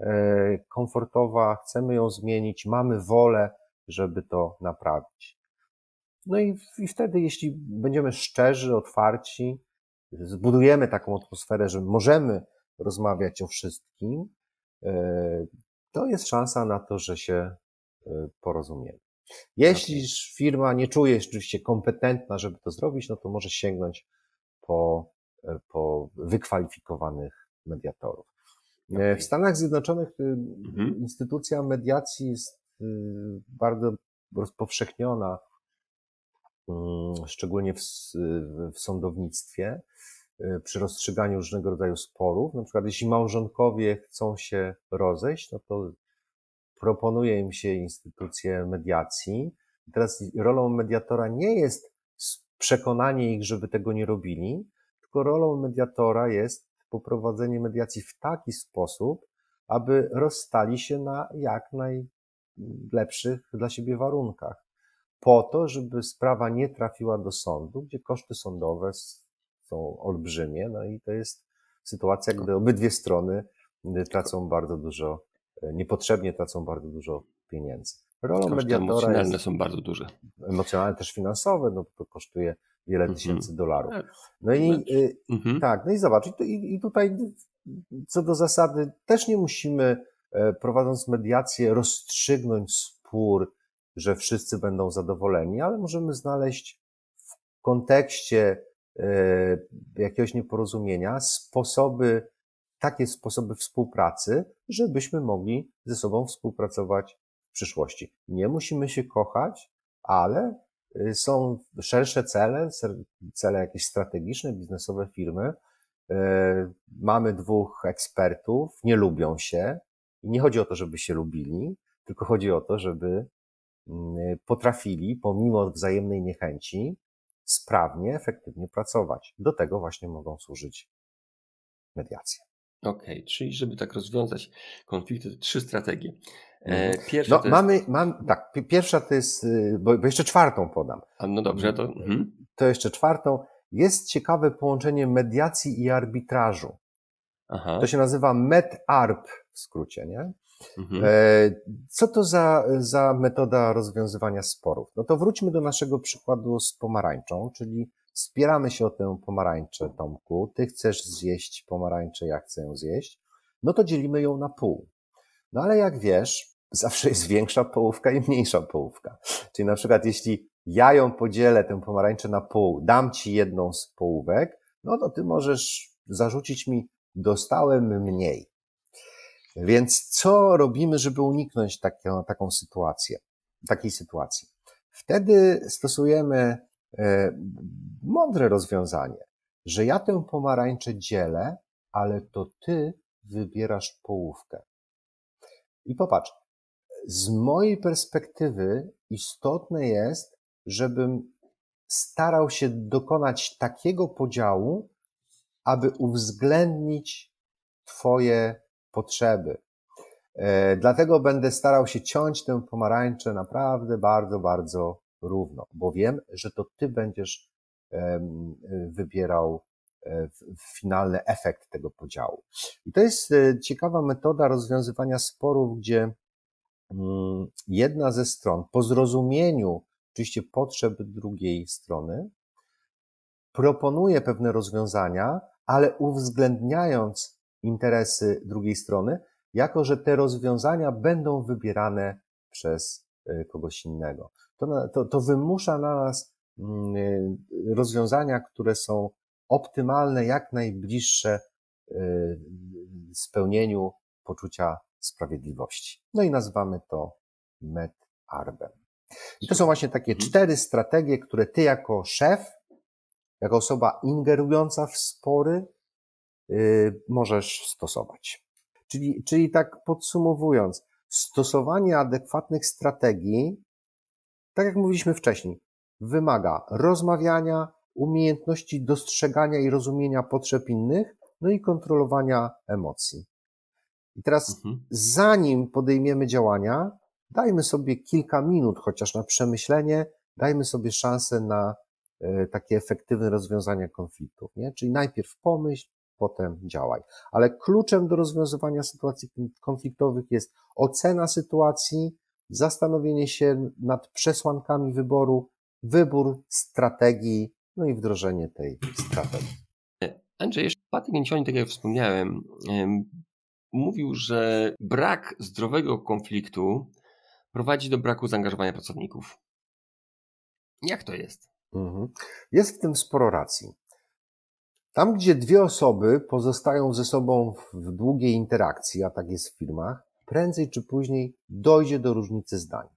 e, komfortowa, chcemy ją zmienić, mamy wolę, żeby to naprawić. No i, i wtedy, jeśli będziemy szczerzy, otwarci, zbudujemy taką atmosferę, że możemy rozmawiać o wszystkim, e, to jest szansa na to, że się e, porozumiemy. Jeśli firma nie czuje się rzeczywiście kompetentna, żeby to zrobić, no to może sięgnąć po, e, po wykwalifikowanych mediatorów. Okay. W Stanach Zjednoczonych y, mhm. instytucja mediacji jest y, bardzo rozpowszechniona, mm, szczególnie w, w sądownictwie, y, przy rozstrzyganiu różnego rodzaju sporów. Na przykład, jeśli małżonkowie chcą się rozejść, no to proponuje im się instytucje mediacji. Teraz rolą mediatora nie jest przekonanie ich, żeby tego nie robili, tylko rolą mediatora jest poprowadzenie mediacji w taki sposób, aby rozstali się na jak najlepszych dla siebie warunkach. Po to, żeby sprawa nie trafiła do sądu, gdzie koszty sądowe są olbrzymie, no i to jest sytuacja, gdy obydwie strony tracą bardzo dużo niepotrzebnie tracą bardzo dużo pieniędzy. Rolą Koszty mediatora emocjonalne jest, są bardzo duże. Emocjonalne też finansowe, no to kosztuje wiele mhm. tysięcy dolarów. Tak. No i y, mhm. tak, no i zobacz, i, i tutaj co do zasady też nie musimy e, prowadząc mediację rozstrzygnąć spór, że wszyscy będą zadowoleni, ale możemy znaleźć w kontekście e, jakiegoś nieporozumienia sposoby takie sposoby współpracy, żebyśmy mogli ze sobą współpracować w przyszłości. Nie musimy się kochać, ale y, są szersze cele, cele jakieś strategiczne, biznesowe firmy. Y, mamy dwóch ekspertów, nie lubią się i nie chodzi o to, żeby się lubili, tylko chodzi o to, żeby mm, potrafili, pomimo wzajemnej niechęci, sprawnie, efektywnie pracować. Do tego właśnie mogą służyć mediacje. Okej, okay, czyli żeby tak rozwiązać konflikty, to trzy strategie. E, mhm. pierwsza no, jest... mamy, mam, tak, pierwsza to jest, y, bo, bo, jeszcze czwartą podam. A no dobrze, to... Mhm. To jeszcze czwartą. Jest ciekawe połączenie mediacji i arbitrażu. Aha. To się nazywa MED-ARB w skrócie, nie? Mhm. E, co to za, za metoda rozwiązywania sporów? No to wróćmy do naszego przykładu z pomarańczą, czyli Spieramy się o tę pomarańczę, Tomku. Ty chcesz zjeść pomarańczę, ja chcę ją zjeść. No to dzielimy ją na pół. No ale jak wiesz, (laughs) zawsze jest większa połówka i mniejsza połówka. Czyli na przykład jeśli ja ją podzielę, tę pomarańczę na pół, dam ci jedną z połówek, no to ty możesz zarzucić mi, dostałem mniej. Więc co robimy, żeby uniknąć taką, taką sytuację, takiej sytuacji? Wtedy stosujemy mądre rozwiązanie, że ja tę pomarańczę dzielę, ale to ty wybierasz połówkę. I popatrz, z mojej perspektywy istotne jest, żebym starał się dokonać takiego podziału, aby uwzględnić Twoje potrzeby. E, dlatego będę starał się ciąć tę pomarańczę naprawdę bardzo, bardzo równo, bo wiem, że to ty będziesz wybierał e, finalny efekt tego podziału. I to jest e, ciekawa metoda rozwiązywania sporów, gdzie mm, jedna ze stron po zrozumieniu oczywiście potrzeb drugiej strony proponuje pewne rozwiązania, ale uwzględniając interesy drugiej strony, jako że te rozwiązania będą wybierane przez e, kogoś innego to, to, to wymusza na nas mm, y, rozwiązania, które są optymalne, jak najbliższe y, spełnieniu poczucia sprawiedliwości. No i nazywamy to med-arbem. I to są właśnie takie mhm. cztery strategie, które ty jako szef, jako osoba ingerująca w spory, yy, możesz stosować. Czyli, czyli tak podsumowując, stosowanie adekwatnych strategii tak jak mówiliśmy wcześniej, wymaga rozmawiania, umiejętności dostrzegania i rozumienia potrzeb innych, no i kontrolowania emocji. I teraz, mhm. zanim podejmiemy działania, dajmy sobie kilka minut chociaż na przemyślenie, dajmy sobie szansę na e, takie efektywne rozwiązanie konfliktów. Nie? Czyli najpierw pomyśl, potem działaj. Ale kluczem do rozwiązywania sytuacji konfliktowych jest ocena sytuacji, zastanowienie się nad przesłankami wyboru, wybór strategii, no i wdrożenie tej strategii. Andrzej, jeszcze Patryk Nincioni, tak jak wspomniałem, mówił, że brak zdrowego konfliktu prowadzi do braku zaangażowania pracowników. Jak to jest? Mhm. Jest w tym sporo racji. Tam, gdzie dwie osoby pozostają ze sobą w długiej interakcji, a tak jest w firmach, prędzej czy później dojdzie do różnicy zdań.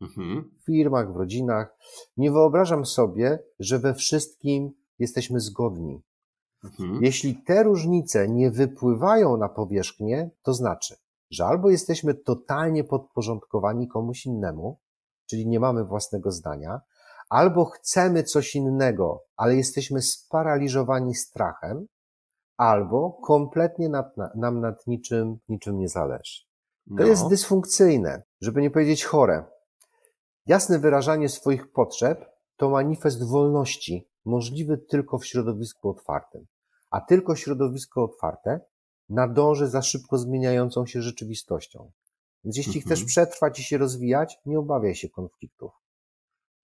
Mhm. W firmach, w rodzinach. Nie wyobrażam sobie, że we wszystkim jesteśmy zgodni. Mhm. Jeśli te różnice nie wypływają na powierzchnię, to znaczy, że albo jesteśmy totalnie podporządkowani komuś innemu, czyli nie mamy własnego zdania, albo chcemy coś innego, ale jesteśmy sparaliżowani strachem, albo kompletnie nad, nam nad niczym, niczym nie zależy. To no. jest dysfunkcyjne, żeby nie powiedzieć chore. Jasne wyrażanie swoich potrzeb to manifest wolności, możliwy tylko w środowisku otwartym. A tylko środowisko otwarte nadąży za szybko zmieniającą się rzeczywistością. Więc jeśli mhm. chcesz przetrwać i się rozwijać, nie obawiaj się konfliktów.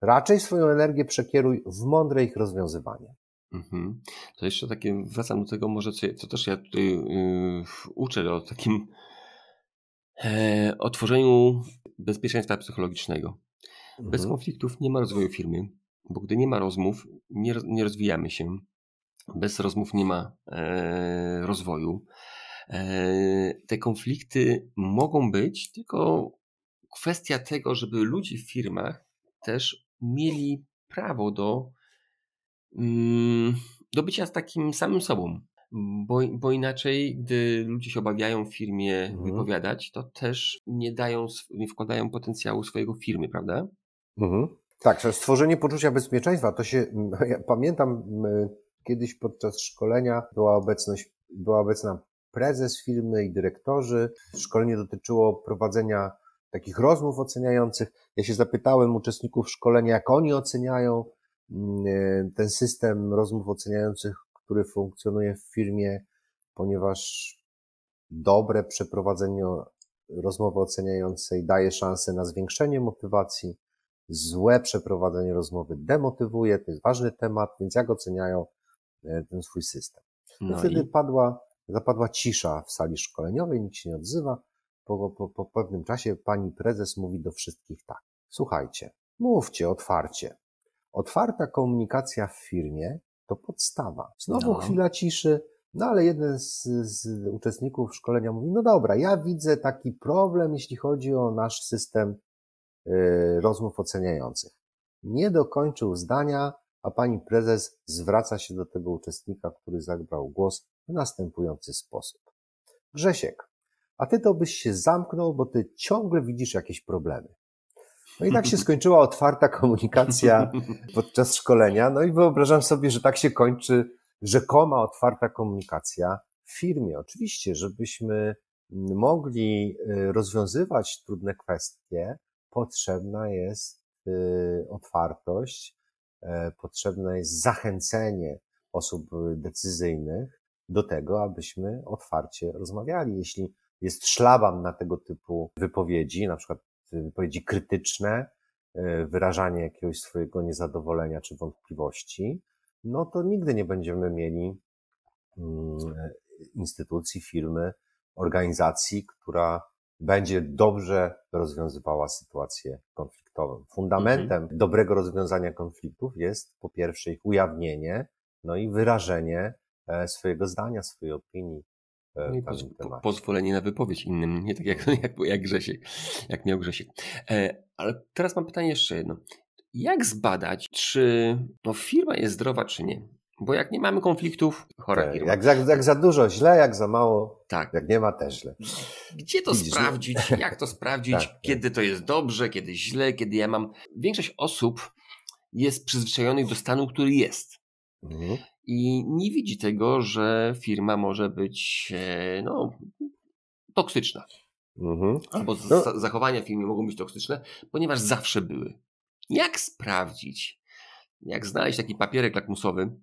Raczej swoją energię przekieruj w mądre ich rozwiązywanie. Mhm. To jeszcze takie, wracam do tego może, co, co też ja tutaj yy, uczę o takim o tworzeniu bezpieczeństwa psychologicznego. Mhm. Bez konfliktów nie ma rozwoju firmy, bo gdy nie ma rozmów, nie, nie rozwijamy się. Bez rozmów nie ma e, rozwoju. E, te konflikty mogą być, tylko kwestia tego, żeby ludzie w firmach też mieli prawo do, mm, do bycia takim samym sobą. Bo, bo inaczej, gdy ludzie się obawiają w firmie mhm. wypowiadać, to też nie dają, nie wkładają potencjału swojego firmy, prawda? Mhm. Tak, stworzenie poczucia bezpieczeństwa, to się, (laughs) ja pamiętam kiedyś podczas szkolenia była obecność, była obecna prezes firmy i dyrektorzy. Szkolenie dotyczyło prowadzenia takich rozmów oceniających. Ja się zapytałem uczestników szkolenia, jak oni oceniają mm, ten system rozmów oceniających, który funkcjonuje w firmie, ponieważ dobre przeprowadzenie rozmowy oceniającej daje szansę na zwiększenie motywacji, złe przeprowadzenie rozmowy demotywuje, to jest ważny temat, więc jak oceniają e, ten swój system. No, no wtedy i... padła, zapadła cisza w sali szkoleniowej, nikt się nie odzywa. Po, po, po pewnym czasie pani prezes mówi do wszystkich tak. Słuchajcie, mówcie otwarcie. Otwarta komunikacja w firmie to podstawa. Znowu no. chwila ciszy, no ale jeden z, z, uczestników szkolenia mówi, no dobra, ja widzę taki problem, jeśli chodzi o nasz system y, rozmów oceniających. Nie dokończył zdania, a pani prezes zwraca się do tego uczestnika, który zabrał głos w następujący sposób. Grzesiek, a ty to byś się zamknął, bo ty ciągle widzisz jakieś problemy. No i tak się skończyła otwarta komunikacja (laughs) podczas szkolenia. No i wyobrażam sobie, że tak się kończy rzekoma otwarta komunikacja w firmie. Oczywiście, żebyśmy mogli y, rozwiązywać trudne kwestie, potrzebna jest y, otwartość, e, potrzebne jest zachęcenie osób decyzyjnych do tego, abyśmy otwarcie rozmawiali. Jeśli jest szlaban na tego typu wypowiedzi, na przykład wypowiedzi krytyczne, e, wyrażanie jakiegoś swojego niezadowolenia czy wątpliwości, no to nigdy nie będziemy mieli mm, instytucji, firmy, organizacji, która będzie dobrze rozwiązywała sytuację konfliktową. Fundamentem mhm. dobrego rozwiązania konfliktów jest po pierwsze ich ujawnienie, no i wyrażenie e, swojego zdania, swojej opinii, no i poz, po, pozwolenie na wypowiedź innym, nie tak jak, (laughs) jak, jak Grzesiek, jak miał Grzesiek. E, ale teraz mam pytanie jeszcze jedno. Jak zbadać, czy no, firma jest zdrowa, czy nie? Bo jak nie mamy konfliktów, chora tak, firma. Jak, jak, jak, za dużo źle, jak za mało, tak. jak nie ma też źle. Gdzie to Widzisz, sprawdzić? Nie? Jak to sprawdzić? (laughs) tak, tak. kiedy to jest dobrze, kiedy źle, kiedy ja mam... Większość osób jest przyzwyczajonych do stanu, który jest. Mhm. i nie widzi tego, że firma może być e, no, toksyczna. Mhm. Albo no. zachowania w firmie mogą być toksyczne, ponieważ zawsze były. Jak sprawdzić, jak znaleźć taki papierek lakmusowy,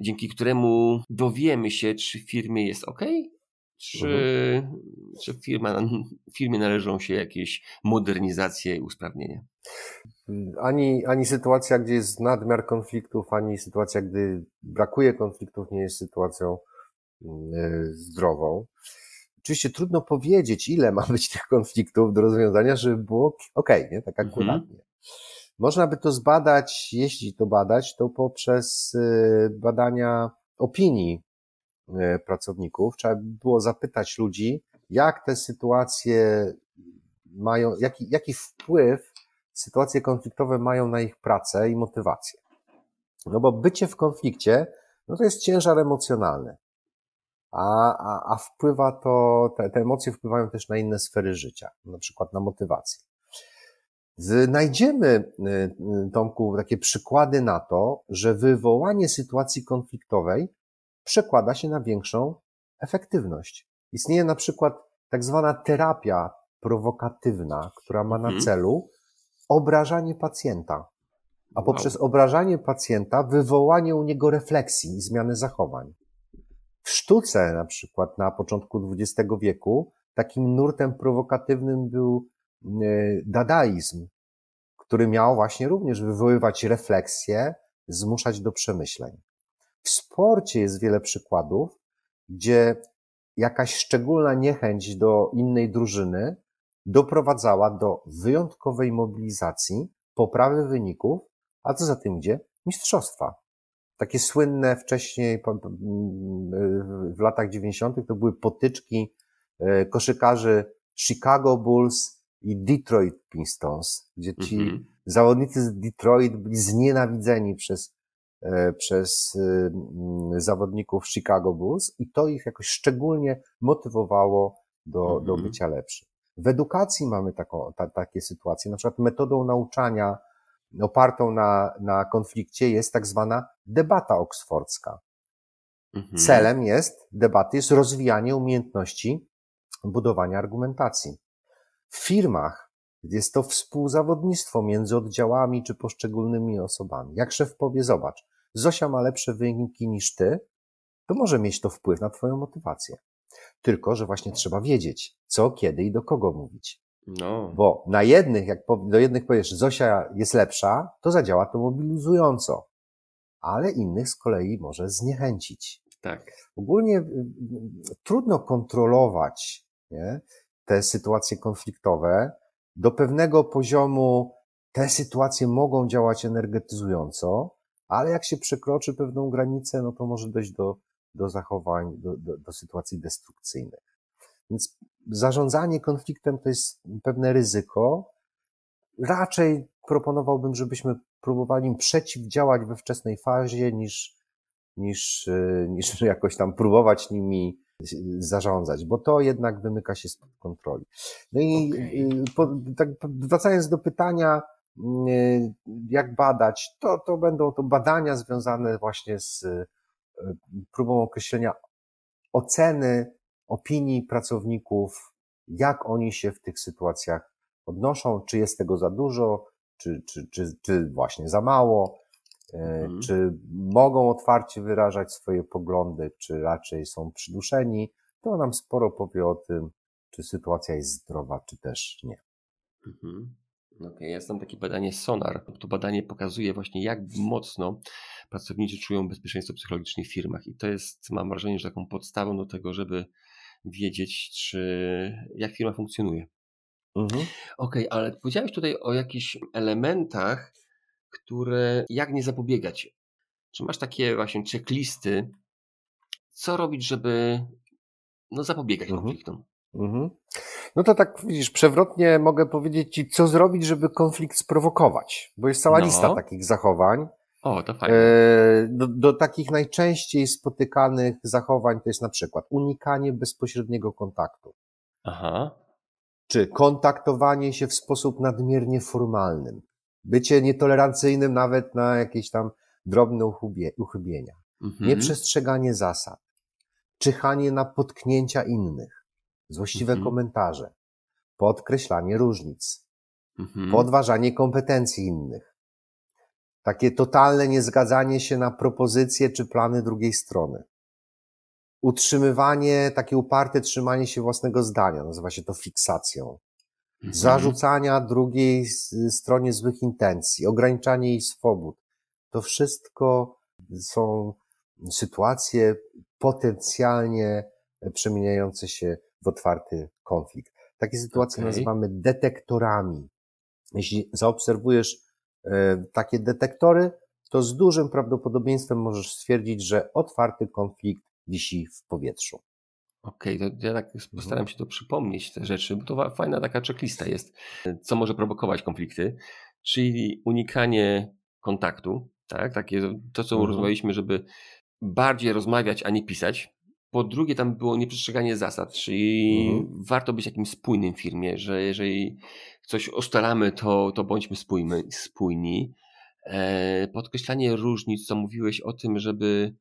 dzięki któremu dowiemy się, czy w firmie jest ok, czy, mhm. czy firma, firmie należą się jakieś modernizacje i usprawnienia? Ani, ani sytuacja, gdzie jest nadmiar konfliktów, ani sytuacja, gdy brakuje konfliktów, nie jest sytuacją mm, zdrową. Oczywiście trudno powiedzieć, ile ma być tych konfliktów do rozwiązania, żeby było ok, nie? tak akuratnie. Mhm. Można by to zbadać, jeśli to badać, to poprzez y, badania opinii y, pracowników. Trzeba by było zapytać ludzi, jak te sytuacje mają, jaki, jaki wpływ sytuacje konfliktowe mają na ich pracę i motywację. No bo bycie w konflikcie, no to jest ciężar emocjonalny. A, a, a wpływa to, te, te emocje wpływają też na inne sfery życia, na przykład na motywację. Znajdziemy, y, y, Tomku, takie przykłady na to, że wywołanie sytuacji konfliktowej przekłada się na większą efektywność. Istnieje na przykład tak zwana terapia prowokatywna, która ma na mhm. celu obrażanie pacjenta, a poprzez wow. obrażanie pacjenta wywołanie u niego refleksji i zmiany zachowań. W sztuce, na przykład na początku XX wieku, takim nurtem prowokatywnym był Y, dadaizm, który miał właśnie również wywoływać refleksję, zmuszać do przemyśleń. W sporcie jest wiele przykładów, gdzie jakaś szczególna niechęć do innej drużyny doprowadzała do wyjątkowej mobilizacji, poprawy wyników, a co za tym idzie, mistrzostwa. Takie słynne wcześniej, w latach 90. to były potyczki y, koszykarzy Chicago Bulls i Detroit Pistons, gdzie ci mm -hmm. zawodnicy z Detroit byli znienawidzeni przez, e, przez e, zawodników Chicago Bulls i to ich jakoś szczególnie motywowało do, mm -hmm. do bycia lepszym. W edukacji mamy taką, ta, takie sytuacje, na przykład metodą nauczania opartą na, na konflikcie jest tak zwana debata oksfordzka. -hmm. Celem jest debaty, jest rozwijanie umiejętności budowania argumentacji. W firmach jest to współzawodnictwo między oddziałami czy poszczególnymi osobami. Jak szef powie, zobacz, Zosia ma lepsze wyniki niż ty, to może mieć to wpływ na twoją motywację. Tylko, że właśnie trzeba wiedzieć, co, kiedy i do kogo mówić. No. Bo na jednych, jak do jednych powiesz, Zosia jest lepsza, to zadziała to mobilizująco. Ale innych z kolei może zniechęcić. Tak. Ogólnie y, y, trudno kontrolować nie? te sytuacje konfliktowe. Do pewnego poziomu te sytuacje mogą działać energetyzująco, ale jak się przekroczy pewną granicę, no to może dojść do, do zachowań, do, do, do sytuacji destrukcyjnych. Więc zarządzanie konfliktem to jest pewne ryzyko. Raczej proponowałbym, żebyśmy próbowali przeciwdziałać we wczesnej fazie, niż, niż, niż (laughs) jakoś tam próbować nimi zarządzać, bo to jednak wymyka się spod kontroli. No i okay. po, tak wracając do pytania, mm, jak badać, to, to będą to badania związane właśnie z e, próbą określenia oceny opinii pracowników, jak oni się w tych sytuacjach odnoszą, czy jest tego za dużo, czy, czy, czy, czy właśnie za mało, E, mhm. Czy mogą otwarcie wyrażać swoje poglądy, czy raczej są przyduszeni? To nam sporo powie o tym, czy sytuacja jest zdrowa, czy też nie. Mhm. Okej, okay, ja znam takie badanie Sonar. To badanie pokazuje właśnie, jak mocno pracownicy czują bezpieczeństwo psychologiczne w firmach. I to jest, mam wrażenie, że taką podstawą do tego, żeby wiedzieć, czy jak firma funkcjonuje. Mhm. Okej, okay, ale powiedziałeś tutaj o jakichś elementach, które jak nie zapobiegać. Czy masz takie właśnie checklisty, co robić, żeby no, zapobiegać mhm. konfliktom? Mhm. No to tak widzisz, przewrotnie mogę powiedzieć Ci, co zrobić, żeby konflikt sprowokować, bo jest cała no. lista takich zachowań. O, to fajnie. E, do, do takich najczęściej spotykanych zachowań to jest na przykład unikanie bezpośredniego kontaktu. Aha. Czy kontaktowanie się w sposób nadmiernie formalnym bycie nietolerancyjnym nawet na jakieś tam drobne uchybienia, mhm. nieprzestrzeganie zasad, czyhanie na potknięcia innych, złośliwe mhm. komentarze, podkreślanie różnic, mhm. podważanie kompetencji innych, takie totalne niezgadzanie się na propozycje czy plany drugiej strony, utrzymywanie, takie uparte trzymanie się własnego zdania, nazywa się to fiksacją, mhm. zarzucania drugiej stronie złych intencji, ograniczanie jej swobód. To wszystko są sytuacje potencjalnie przemieniające się w otwarty konflikt. Takie sytuacje okay. nazywamy detektorami. Jeśli zaobserwujesz e, takie detektory, to z dużym prawdopodobieństwem możesz stwierdzić, że otwarty konflikt wisi w powietrzu. Okej, okay, to ja tak mhm. postaram się to przypomnieć, te rzeczy, bo to fajna taka checklista jest, co może prowokować konflikty, czyli unikanie kontaktu, tak, takie to, co mhm. rozmawialiśmy, żeby bardziej rozmawiać, a nie pisać. Po drugie, tam było nieprzestrzeganie zasad, czyli mhm. warto być jakimś spójnym firmie, że jeżeli coś ustalamy, to, to bądźmy spójmy, spójni. E, podkreślanie różnic, co mówiłeś o tym, żeby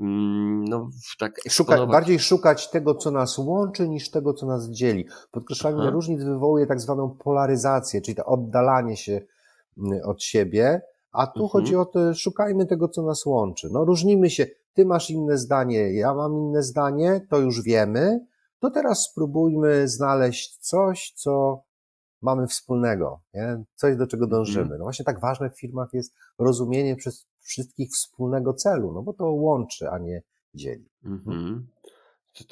Mm, no, tak szukać, bardziej szukać tego, co nas łączy, niż tego, co nas dzieli. Podkreślanie Aha. różnic wywołuje tak zwaną polaryzację, czyli to oddalanie się mm, od siebie, a tu mhm. chodzi o to, szukajmy tego, co nas łączy. No, różnimy się, ty masz inne zdanie, ja mam inne zdanie, to już wiemy, to teraz spróbujmy znaleźć coś, co mamy wspólnego, nie? coś do czego dążymy. Mhm. No właśnie tak ważne w firmach jest rozumienie przez wszystkich wspólnego celu, no bo to łączy, a nie dzieli. Mhm.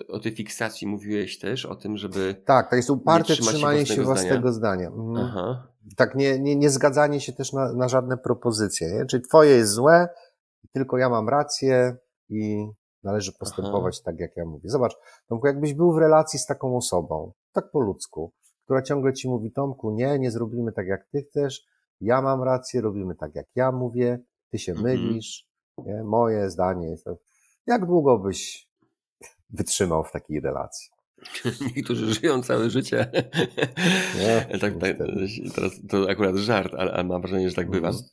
O tej fiksacji mówiłeś też, o tym, żeby. Tak, to jest uparte trzymanie się własnego zdania. zdania. Mhm. Tak, nie, nie, nie zgadzanie się też na, na żadne propozycje. Nie? Czyli twoje jest złe, tylko ja mam rację i należy postępować Aha. tak, jak ja mówię. Zobacz, Tomku, jakbyś był w relacji z taką osobą, tak po ludzku, która ciągle ci mówi, Tomku, nie, nie zrobimy tak, jak ty chcesz, ja mam rację, robimy tak, jak ja mówię, ty się mhm. mylisz, nie? moje zdanie jest. Jak długo byś wytrzymał w takiej relacji? (laughs) Niektórzy żyją całe życie. Nie, (laughs) tak, tak, teraz to akurat żart, ale, ale mam wrażenie, że tak bywa. Mhm.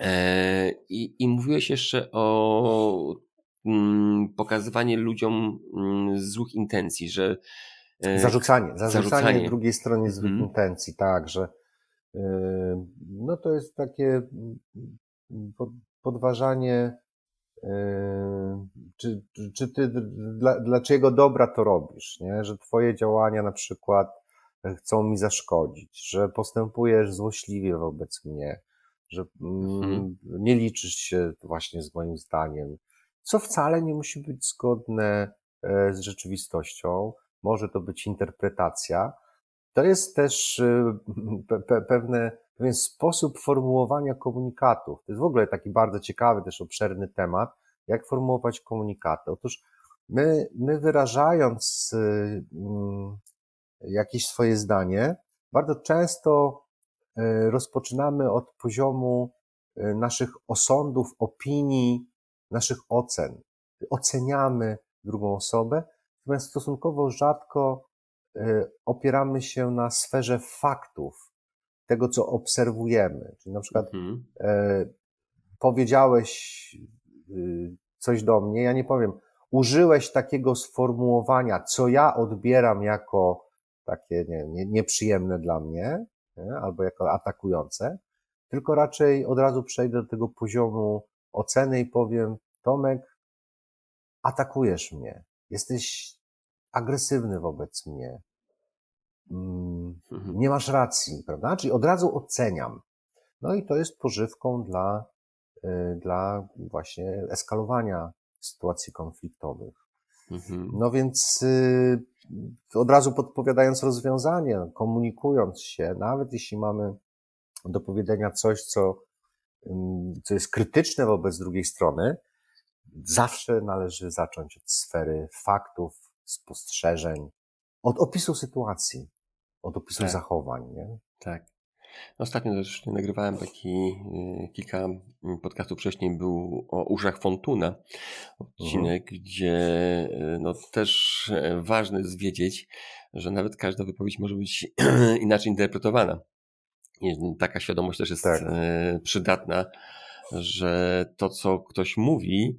E, i, I mówiłeś jeszcze o mm, pokazywanie ludziom mm, złych intencji, że e, zarzucanie, zarzucanie, zarzucanie. drugiej stronie złych mm. intencji, tak, że no to jest takie podważanie, czy, czy ty dla, dlaczego dobra to robisz, nie? że twoje działania na przykład chcą mi zaszkodzić, że postępujesz złośliwie wobec mnie, że mhm. nie liczysz się właśnie z moim zdaniem, co wcale nie musi być zgodne e, z rzeczywistością, może to być interpretacja, to jest też pe pewne, pewien sposób formułowania komunikatów. To jest w ogóle taki bardzo ciekawy, też obszerny temat, jak formułować komunikaty. Otóż my, my wyrażając y, mm, jakieś swoje zdanie, bardzo często y, rozpoczynamy od poziomu naszych osądów, opinii, naszych ocen. Oceniamy drugą osobę, natomiast stosunkowo rzadko opieramy się na sferze faktów, tego co obserwujemy. Czyli na przykład mhm. E, powiedziałeś y, coś do mnie, ja nie powiem, użyłeś takiego sformułowania, co ja odbieram jako takie nie, nie, nieprzyjemne dla mnie, nie? albo jako atakujące, tylko raczej od razu przejdę do tego poziomu oceny i powiem, Tomek, atakujesz mnie, jesteś agresywny wobec mnie. Mm, mhm. Nie masz racji, prawda? Czyli od razu oceniam. No i to jest pożywką dla, y, dla właśnie eskalowania sytuacji konfliktowych. Mhm. No więc y, od razu podpowiadając rozwiązanie, komunikując się, nawet jeśli mamy do powiedzenia coś, co, co jest krytyczne wobec drugiej strony, zawsze należy zacząć od sfery faktów, spostrzeżeń, od opisu sytuacji, od opisu tak. zachowań. Nie? Tak. Ostatnio też nagrywałem taki y, kilka mm, podcastów wcześniej był o uszach Fontuna odcinek, mhm. gdzie y, no też e, ważne jest wiedzieć, że nawet każda wypowiedź może być (clears throat) inaczej interpretowana. I taka świadomość też jest tak. E, przydatna że to, co ktoś mówi,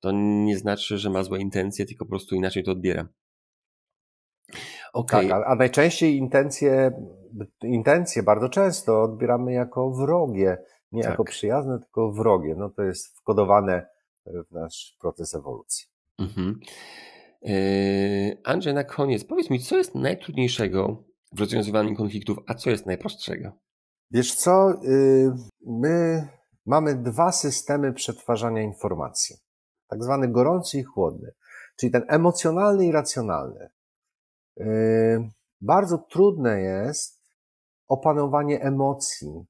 to nie znaczy, że ma złe intencje, tylko po prostu inaczej to odbiera. Okay. Tak, a, a najczęściej intencje, intencje bardzo często odbieramy jako wrogie, nie tak. jako przyjazne, tylko wrogie. No to jest wkodowane w nasz proces ewolucji. Mhm. Yy, Andrzej, na koniec, powiedz mi, co jest najtrudniejszego w rozwiązywaniu konfliktów, a co jest najprostszego? Wiesz co, yy, my mamy dwa systemy przetwarzania informacji. Tak zwany gorący i chłodny. Czyli ten emocjonalny i racjonalny. Yy, bardzo trudne jest opanowanie emocji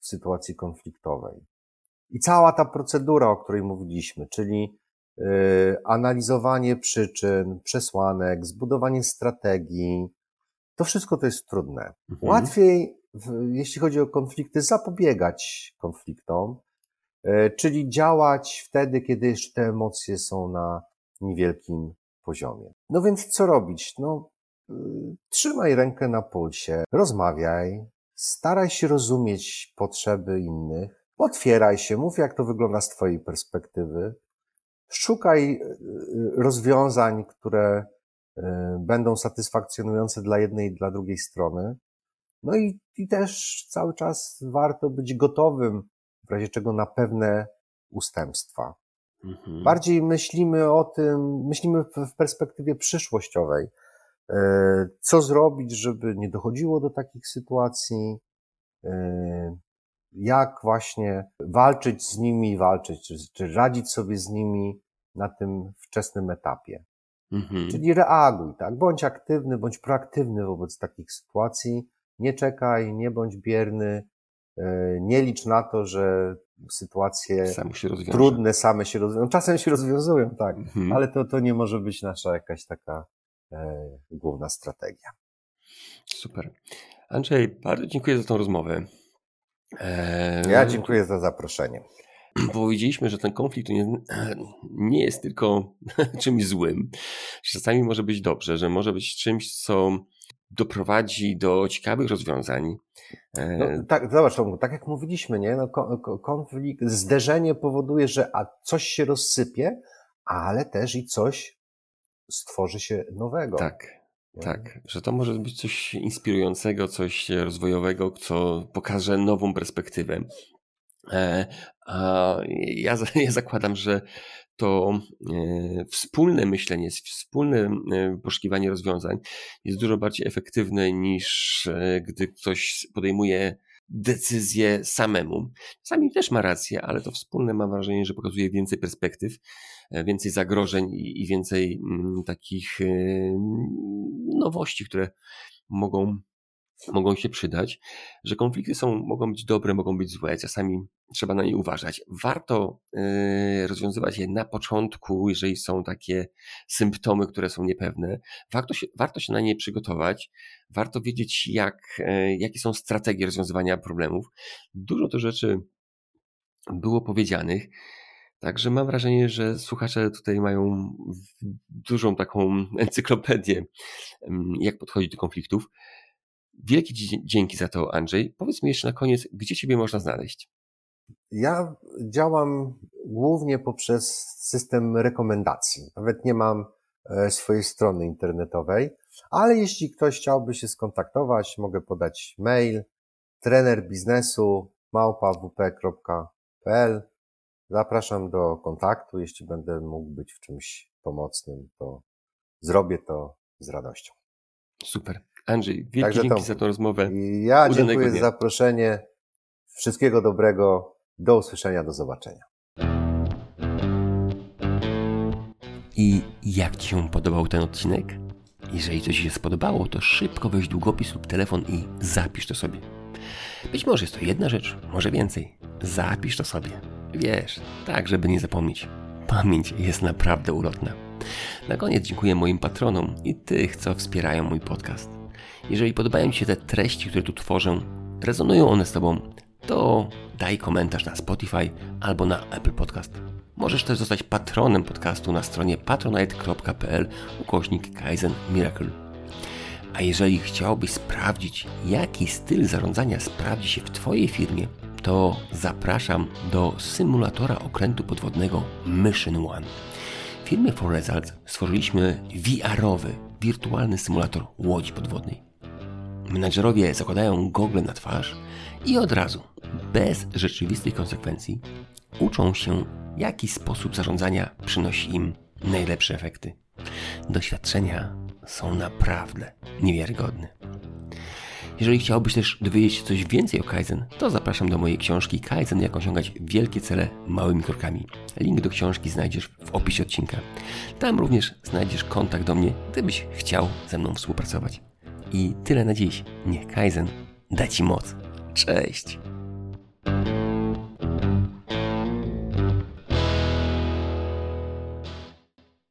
w sytuacji konfliktowej. I cała ta procedura, o której mówiliśmy, czyli yy, analizowanie przyczyn, przesłanek, zbudowanie strategii, to wszystko to jest trudne. Mhm. Łatwiej, jeśli chodzi o konflikty, zapobiegać konfliktom, yy, czyli działać wtedy, kiedy jeszcze te emocje są na niewielkim poziomie. No więc co robić? No, trzymaj rękę na pulsie, rozmawiaj, staraj się rozumieć potrzeby innych, otwieraj się, mów jak to wygląda z Twojej perspektywy, szukaj y, rozwiązań, które y, będą satysfakcjonujące dla jednej i dla drugiej strony. No i, i też cały czas warto być gotowym, w razie czego na pewne ustępstwa. Mhm. Bardziej myślimy o tym, myślimy w perspektywie przyszłościowej. E, co zrobić, żeby nie dochodziło do takich sytuacji? E, jak właśnie walczyć z nimi, walczyć, czy, radzić sobie z nimi na tym wczesnym etapie? Mhm. Czyli reaguj, tak? Bądź aktywny, bądź proaktywny wobec takich sytuacji. Nie czekaj, nie bądź bierny, e, nie licz na to, że sytuacje same trudne same się rozwiązują. Czasem się rozwiązują, tak, mhm. ale to, to nie może być nasza jakaś taka główna strategia. Super. Andrzej, bardzo dziękuję za tą rozmowę. E, ja dziękuję za zaproszenie. (clears throat) Powiedzieliśmy, że ten konflikt nie, (clears throat) nie jest tylko (laughs) czymś złym. Czasami może być dobrze, że może być czymś, co doprowadzi do ciekawych rozwiązań. E, no, tak, zobacz, tak jak mówiliśmy, nie? No, konflikt, zderzenie powoduje, że a coś się rozsypie, ale też i coś stworzy się nowego. Tak. Tak, że to może być coś inspirującego, coś rozwojowego, co pokaże nową perspektywę. E, a ja, (laughs) ja zakładam, że to e, wspólne myślenie, wspólne e, poszukiwanie rozwiązań jest dużo bardziej efektywne niż gdy ktoś podejmuje decyzję samemu. Czasami też ma rację, ale to wspólne mam wrażenie, że pokazuje więcej perspektyw, e, więcej zagrożeń i więcej mm, takich e, nowości, które mogą mogą się przydać, że konflikty są, mogą być dobre, mogą być złe, czasami trzeba na nie uważać. Warto y, rozwiązywać je na początku, jeżeli są takie symptomy, które są niepewne. Warto się, warto się na nie przygotować, warto wiedzieć, jak, y, jakie są strategie rozwiązywania problemów. Dużo to rzeczy było powiedzianych. Także mam wrażenie, że słuchacze tutaj mają dużą taką encyklopedię, jak podchodzić do konfliktów. Wielkie dzięki za to, Andrzej. Powiedz mi jeszcze na koniec, gdzie Ciebie można znaleźć? Ja działam głównie poprzez system rekomendacji. Nawet nie mam e, swojej strony internetowej, ale jeśli ktoś chciałby się skontaktować, mogę podać mail trener biznesu małpawp.pl. Zapraszam do kontaktu. Jeśli będę mógł być w czymś pomocnym, to zrobię to z radością. Super. Andrzej, wielkie Także dzięki to, za tę rozmowę. Ja Udanego dziękuję dnia. za zaproszenie. Wszystkiego dobrego. Do usłyszenia, do zobaczenia. I jak Ci się podobał ten odcinek? Jeżeli coś Ci się spodobało, to szybko weź długopis lub telefon i zapisz to sobie. Być może jest to jedna rzecz, może więcej. Zapisz to sobie. Wiesz, tak, żeby nie zapomnieć. Pamięć jest naprawdę ulotna. Na koniec dziękuję moim patronom i tych, co wspierają mój podcast. Jeżeli podobają Ci się te treści, które tu tworzę, rezonują one z Tobą, to daj komentarz na Spotify albo na Apple Podcast. Możesz też zostać patronem podcastu na stronie patronite.pl ukośnik Kaizen Miracle. A jeżeli chciałbyś sprawdzić, jaki styl zarządzania sprawdzi się w Twojej firmie, to zapraszam do symulatora okrętu podwodnego Mission One. W firmie For Results stworzyliśmy VR-owy, wirtualny symulator łodzi podwodnej. Menadżerowie zakładają gogle na twarz i od razu, bez rzeczywistych konsekwencji, uczą się, jaki sposób zarządzania przynosi im najlepsze efekty. Doświadczenia są naprawdę niewiarygodne. Jeżeli chciałbyś też dowiedzieć się coś więcej o Kaizen, to zapraszam do mojej książki Kaizen jak osiągać wielkie cele małymi krokami. Link do książki znajdziesz w opisie odcinka. Tam również znajdziesz kontakt do mnie, gdybyś chciał ze mną współpracować. I tyle na dziś. Niech Kaizen da Ci moc. Cześć!